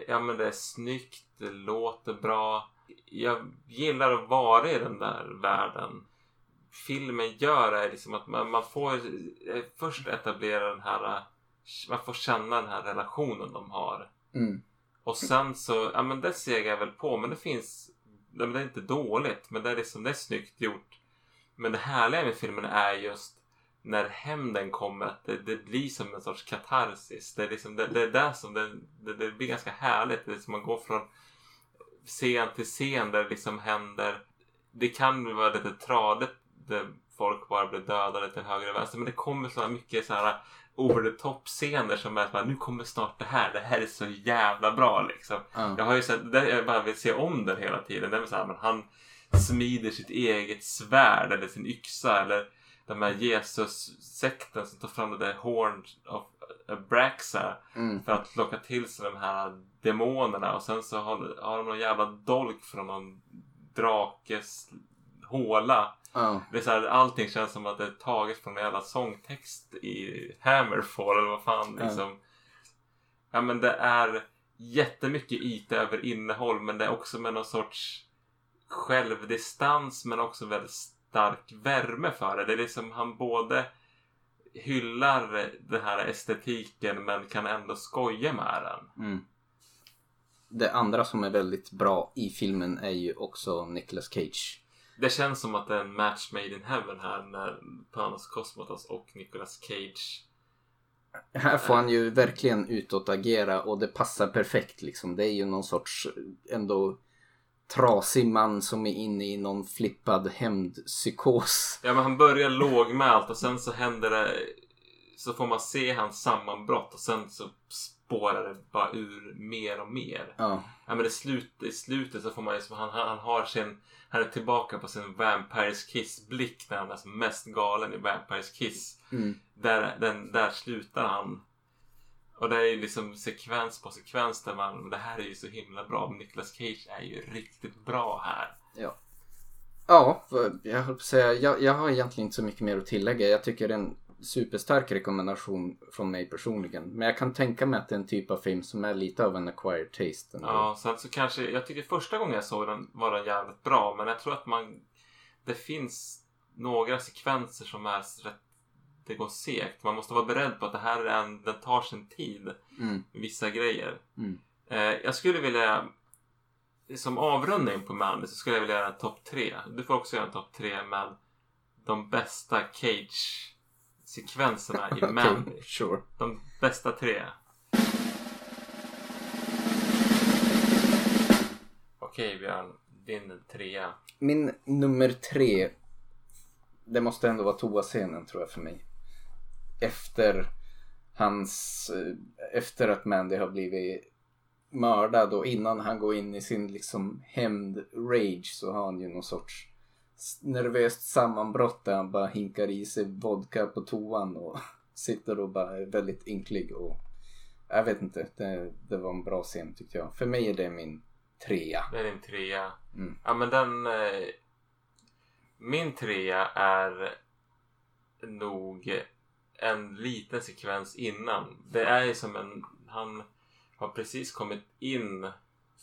Ja men det är snyggt, det låter bra. Jag gillar att vara i den där världen. Filmen gör är liksom att man, man får eh, först etablera den här eh, man får känna den här relationen de har. Mm. Och sen så, ja men det segar jag väl på men det finns, det är inte dåligt men det är liksom, det är snyggt gjort. Men det härliga med filmen är just när hämnden kommer att det, det blir som en sorts katarsis. Det är liksom, det, det är där som det, det, det blir ganska härligt. Det är som man går från scen till scen där det liksom händer. Det kan vara lite tradigt där folk bara blir dödade till höger och vänster men det kommer så mycket så här over the top scener som är att bara, nu kommer snart det här. Det här är så jävla bra liksom. Ja. Jag har ju sett, jag bara vill se om den hela tiden. Det är så här, men han smider sitt eget svärd eller sin yxa eller de här Jesus-sekten som tar fram det där Horn of Abraxa Mm. för att locka till sig de här demonerna och sen så har, har de någon jävla dolk från någon drakes håla. Ja. Det är så här, allting känns som att det är taget från en jävla sångtext i Hammerfall eller vad fan liksom. Ja men det är jättemycket yta över innehåll men det är också med någon sorts självdistans men också väldigt stark värme för det. Det är liksom han både hyllar den här estetiken men kan ändå skoja med den. Mm. Det andra som är väldigt bra i filmen är ju också Nicolas Cage. Det känns som att det är en match made in heaven här när Panos Cosmatos och Nicolas Cage Här får han ju verkligen utåt agera och det passar perfekt liksom. Det är ju någon sorts ändå trasig man som är inne i någon flippad hämndpsykos. Ja men han börjar lågmält och sen så händer det Så får man se hans sammanbrott och sen så spårar det bara ur mer och mer. Ja. Ja men det slut, i slutet så får man ju som han, han har sin Han är tillbaka på sin Vampires Kiss blick när han är som mest galen i Vampires Kiss. Mm. Där, den, där slutar han. Och det är liksom sekvens på sekvens där man, det här är ju så himla bra. Nicolas Cage är ju riktigt bra här. Ja. Ja, jag höll på att säga, jag, jag har egentligen inte så mycket mer att tillägga. Jag tycker det är en superstark rekommendation från mig personligen. Men jag kan tänka mig att det är en typ av film som är lite av en acquired taste. Ja, sen så kanske, jag tycker första gången jag såg den var den jävligt bra. Men jag tror att man, det finns några sekvenser som är rätt, det går segt. Man måste vara beredd på att det här är en, den tar sin tid. Mm. Vissa grejer. Mm. Eh, jag skulle vilja, som avrundning på Mandy så skulle jag vilja göra en topp tre. Du får också göra en topp tre med de bästa Cage-sekvenserna i Mandy. sure. De bästa tre. Okej Björn, din trea. Min nummer tre. Det måste ändå vara toascenen tror jag för mig. Efter hans, eh, efter att Mandy har blivit mördad och innan han går in i sin liksom hämnd-rage så har han ju någon sorts nervöst sammanbrott där han bara hinkar i sig vodka på toan och sitter och bara är väldigt ynklig och jag vet inte, det, det var en bra scen tyckte jag. För mig är det min trea. Det är din trea. Mm. Ja men den... Eh, min trea är nog en liten sekvens innan. Det är ju som en... Han har precis kommit in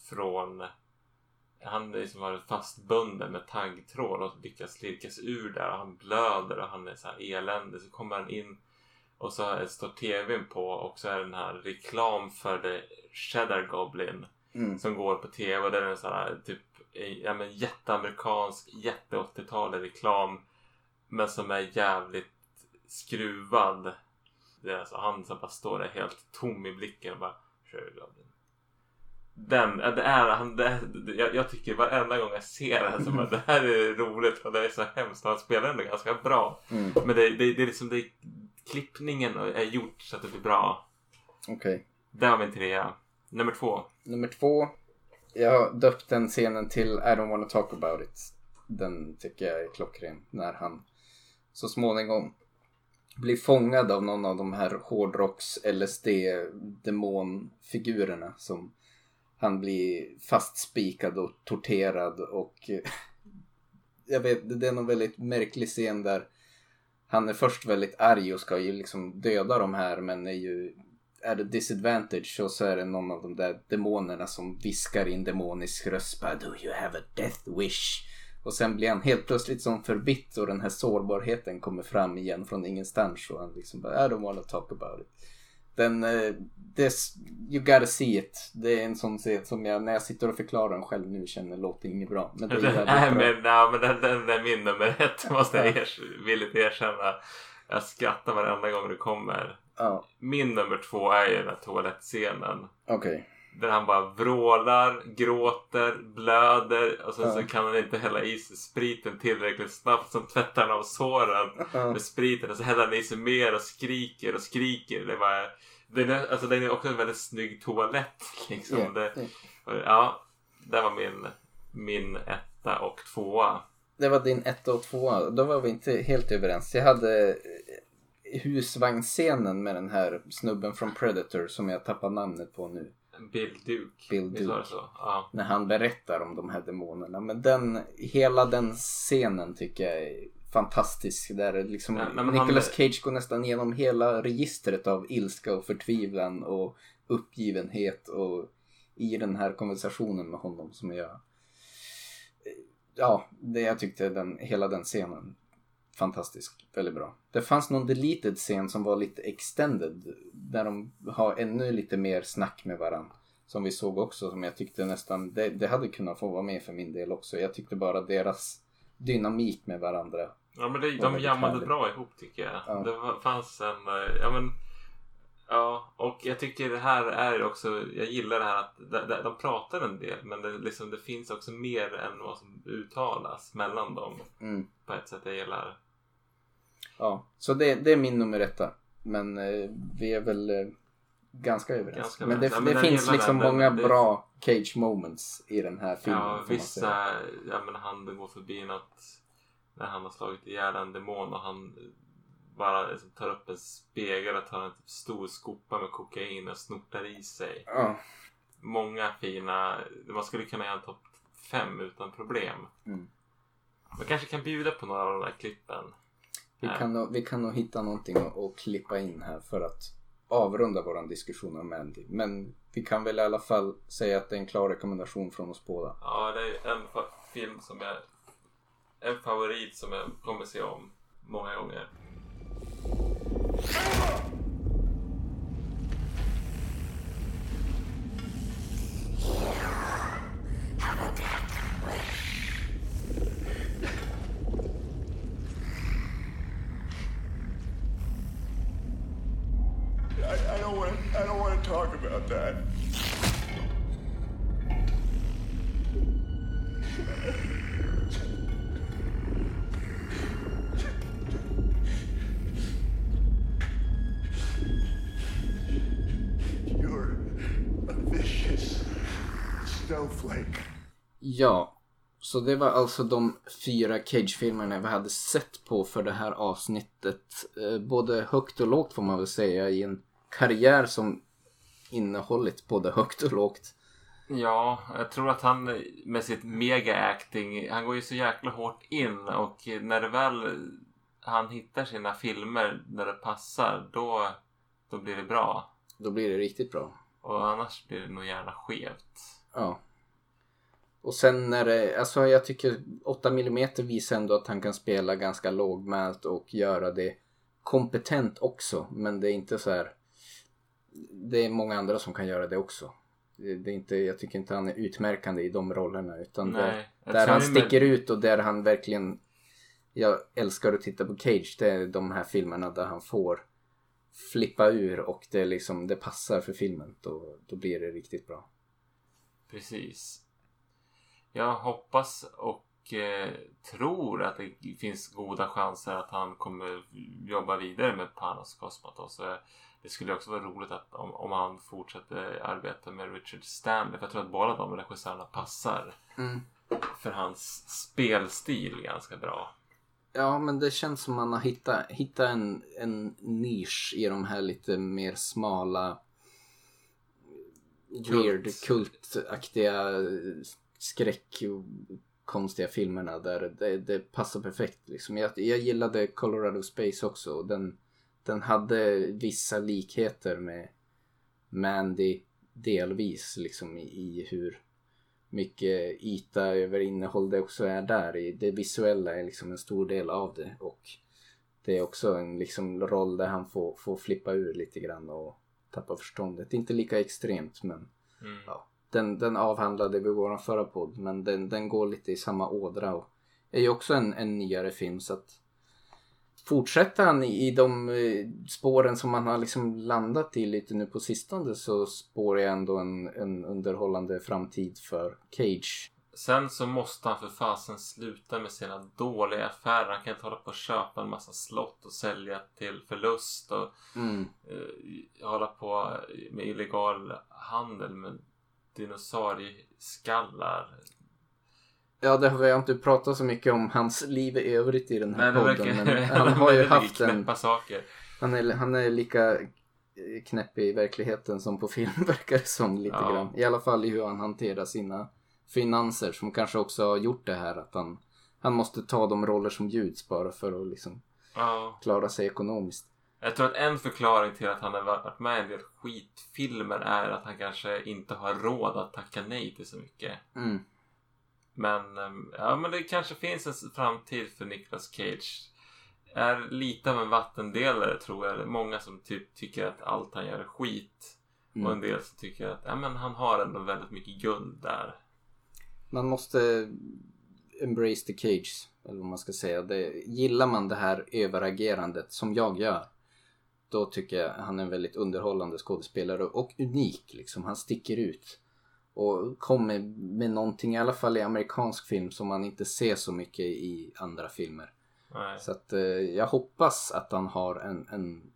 från... Han är liksom varit fastbunden med taggtråd och lyckas lirkas ur där. Och han blöder och han är så här eländig. Så kommer han in och så står tvn på och så är den här reklam för The Cheddar Goblin Mm. som går på tv och det är en sån här typ ja, men jätteamerikansk jätte 80-talig reklam men som är jävligt skruvad. Det är alltså han som bara står där helt tom i blicken och bara "Kör Goblin." Den, det är han, det, jag, jag tycker varenda gång jag ser det här så bara, det här är roligt och det är så hemskt han spelar ändå ganska bra. Mm. Men det, det, det är liksom det, klippningen är gjort så att det blir bra. Okej. Det var min trea. Nummer två. Nummer två. Jag har döpt den scenen till I don't wanna talk about it. Den tycker jag är klockren. När han så småningom blir fångad av någon av de här hårdrocks LSD demonfigurerna som han blir fastspikad och torterad och jag vet, det är någon väldigt märklig scen där han är först väldigt arg och ska ju liksom döda de här men är ju är det disadvantage och så är det någon av de där demonerna som viskar i en demonisk röst bara, Do you have a death wish? Och sen blir han helt plötsligt som förbitt och den här sårbarheten kommer fram igen från ingenstans och han liksom bara I don't wanna talk about it. Den, eh, this, you gotta see it. Det är en sån scen som jag när jag sitter och förklarar den själv nu känner låter inget bra. Men det är Den, jävligt bra. men, nej, men den, den är min nummer ett måste jag ers, villigt erkänna. Jag skrattar varenda gång det kommer. Ja, Min nummer två är ju den här toalettscenen. okej. Där han bara vrålar, gråter, blöder och sen Ja. så kan han inte hälla i sig spriten tillräckligt snabbt som tvättar han av såren Ja. med spriten och så häller han i sig mer och skriker och skriker. Det var, den, är, alltså, den är också en väldigt snygg toalett. Liksom. Ja. Det, ja, det var min, min etta och tvåa. Det var din etta och tvåa. Då var vi inte helt överens. Jag hade eh, husvagnsscenen med den här snubben från Predator som jag tappar namnet på nu. Bill Duke. Bill Duke. så? Ja. När han berättar om de här demonerna. Men den, hela den scenen tycker jag är fantastisk. Där är liksom Ja, Nicolas han- Cage går nästan igenom hela registret av ilska och förtvivlan och uppgivenhet och i den här konversationen med honom som jag ja, det jag tyckte den, hela den scenen fantastisk, väldigt bra. Det fanns någon deleted scen som var lite extended där de har ännu lite mer snack med varandra. Som vi såg också som jag tyckte nästan, det, det hade kunnat få vara med för min del också. Jag tyckte bara deras dynamik med varandra. Ja men det, de jammade härligt. bra ihop tycker jag. Ja. Det fanns en, eh, ja men Ja, och jag tycker det här är också, jag gillar det här att de, de, de pratar en del men det, liksom, det finns också mer än vad som uttalas mellan dem. Mm. På ett sätt jag gillar. Ja, så det, det är min nummer etta. Men eh, vi är väl eh, ganska överens. Ganska men det. Ja, men det jag finns liksom den. många Det- bra Cage moments i den här filmen. Ja, vissa, ja men han går förbi något när han har slagit ihjäl en demon och han bara liksom tar upp en spegel och tar en typ stor skopa med kokain och snortar i sig. Ja. Många fina, man skulle kunna göra en topp fem utan problem. Mm. Man kanske kan bjuda på några av de där klippen. Vi, Ja. kan nog, vi kan nog hitta någonting att, att klippa in här för att avrunda vår diskussion om Mandy. Men vi kan väl i alla fall säga att det är en klar rekommendation från oss båda. Ja, det är en film som jag... En favorit som jag kommer se om många gånger. Talk Ja, så det var alltså de fyra Cage-filmerna vi hade sett på för det här avsnittet. Eh, både högt och lågt får man väl säga i en karriär som innehållit både högt och lågt. Ja, jag tror att han med sitt mega-acting, han går ju så jäkla hårt in och när det väl han hittar sina filmer när det passar, då, då blir det bra. Då blir det riktigt bra. Och annars blir det nog gärna skevt. Ja. Och sen när det, alltså jag tycker 8 mm visar ändå att han kan spela ganska lågmält och göra det kompetent också. Men det är inte så här. Det är många andra som kan göra det också. Det det är inte, jag tycker inte han är utmärkande i de rollerna utan Nej, där, där han det med- sticker ut och där han verkligen Jag älskar att titta på Cage. Det är de här filmerna där han får flippa ur och det, liksom, det passar för filmen. Då, då blir det riktigt bra. Precis. Jag hoppas och eh, tror att det finns goda chanser att han kommer jobba vidare med Panos Cosmatos. Det skulle också vara roligt att, om, om han fortsätter arbeta med Richard Stanley. För jag tror att båda de regissörerna passar Mm. för hans spelstil ganska bra. Ja, men det känns som man har hittat, hittat en, en nisch i de här lite mer smala weird, kultaktiga skräck konstiga filmerna där det, det passar perfekt. Liksom. Jag, jag gillade Colorado Space också. Den, den hade vissa likheter med Mandy delvis liksom i, hur mycket yta över innehåll det också är där. i Det visuella är liksom en stor del av det och det är också en liksom roll där han får, får flippa ur lite grann och tappa förståndet. Inte lika extremt men Mm. ja, den, den avhandlade vi i vår förra podd men den, den går lite i samma ådra och är ju också en, en nyare film så att fortsätter han i, de eh, spåren som man har liksom landat i lite nu på sistone så spår jag ändå en, en underhållande framtid för Cage. Sen så måste han för fasen sluta med sina dåliga affärer. Han kan inte hålla på och köpa en massa slott och sälja till förlust och Mm. eh, hålla på med illegal handel med dinosaurieskallar. Ja, det har vi inte pratat så mycket om hans liv i övrigt i den här det podden. verkar- Men han har ju haft en... saker. Han är, han är lika eh, knäpp i verkligheten som på film verkar det som lite Ja. grann. I alla fall i hur han hanterar sina finanser som kanske också har gjort det här att han, han måste ta de roller som bjuds bara för att liksom Ja. klara sig ekonomiskt. Jag tror att en förklaring till att han har varit med i en del skitfilmer är att han kanske inte har råd att tacka nej till så mycket. Mm. Men, ehm, ja, men det kanske finns en framtid för Nicolas Cage. Är lite av en vattendelare tror jag. Det är många som typ tycker att allt han gör är skit. Mm. Och en del som tycker att ja, men han har ändå väldigt mycket guld där. Man måste embrace the cage, eller vad man ska säga. Det, gillar man det här överagerandet som jag gör, då tycker jag han är en väldigt underhållande skådespelare och unik liksom. Han sticker ut. Och kommer med någonting, i alla fall i amerikansk film, som man inte ser så mycket i andra filmer. Nej. Så att eh, jag hoppas att han har en, en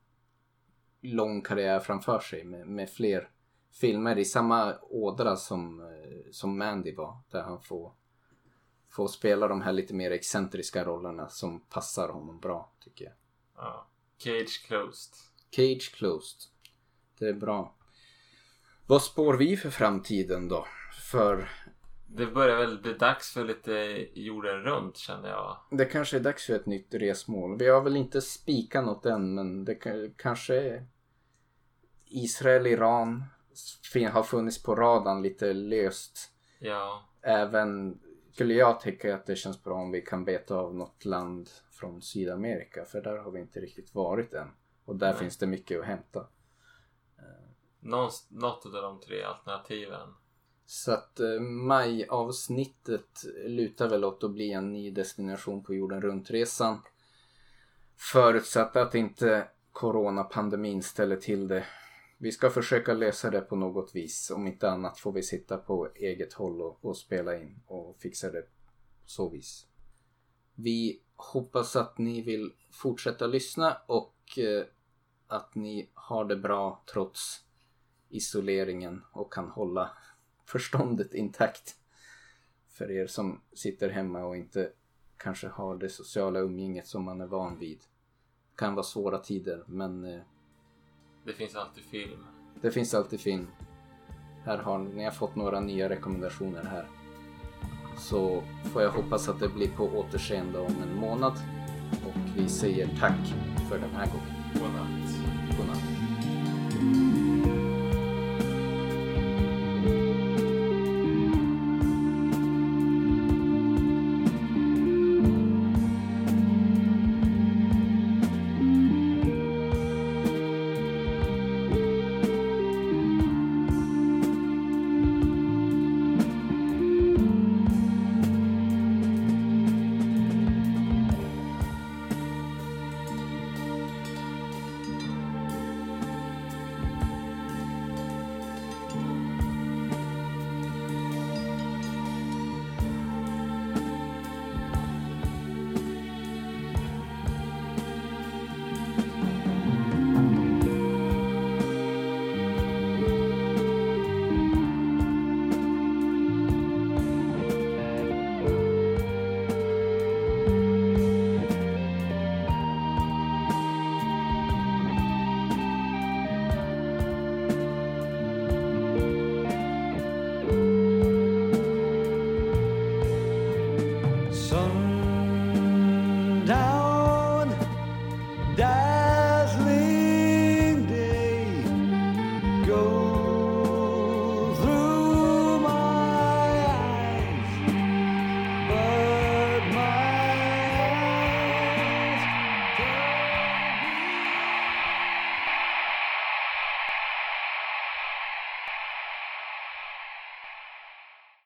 lång karriär framför sig med, med fler filmer i samma ådra som, eh, som Mandy var. Där han får, får spela de här lite mer excentriska rollerna som passar honom bra tycker jag. Ja. Cage closed. Cage closed. Det är bra. Vad spår vi för framtiden då? För Det börjar väl bli dags för lite jorden runt känner jag. det kanske är dags för ett nytt resmål. Vi har väl inte spikat något än men det ka- kanske är Israel, Iran har funnits på radarn lite löst. Ja, Även skulle jag tycka att det känns bra om vi kan beta av något land från Sydamerika för där har vi inte riktigt varit än. Och där Nej. finns det mycket att hämta någonst- något av de tre alternativen. Så att eh, majavsnittet lutar väl åt att bli en ny destination på jorden runt-resan. Förutsatt att inte coronapandemin ställer till det. Vi ska försöka lösa det på något vis. Om inte annat får vi sitta på eget håll och, och spela in och fixa det på så vis. Vi hoppas att ni vill fortsätta lyssna och eh, att ni har det bra trots isoleringen och kan hålla förståndet intakt. För er som sitter hemma och inte kanske har det sociala umgänget som man är van vid. kan vara svåra tider men eh, Det finns alltid film. det finns alltid film. Här har ni har fått några nya rekommendationer här. Så får jag hoppas att det blir på återseende om en månad. Och vi säger tack för den här gången. Godnatt. Godnatt.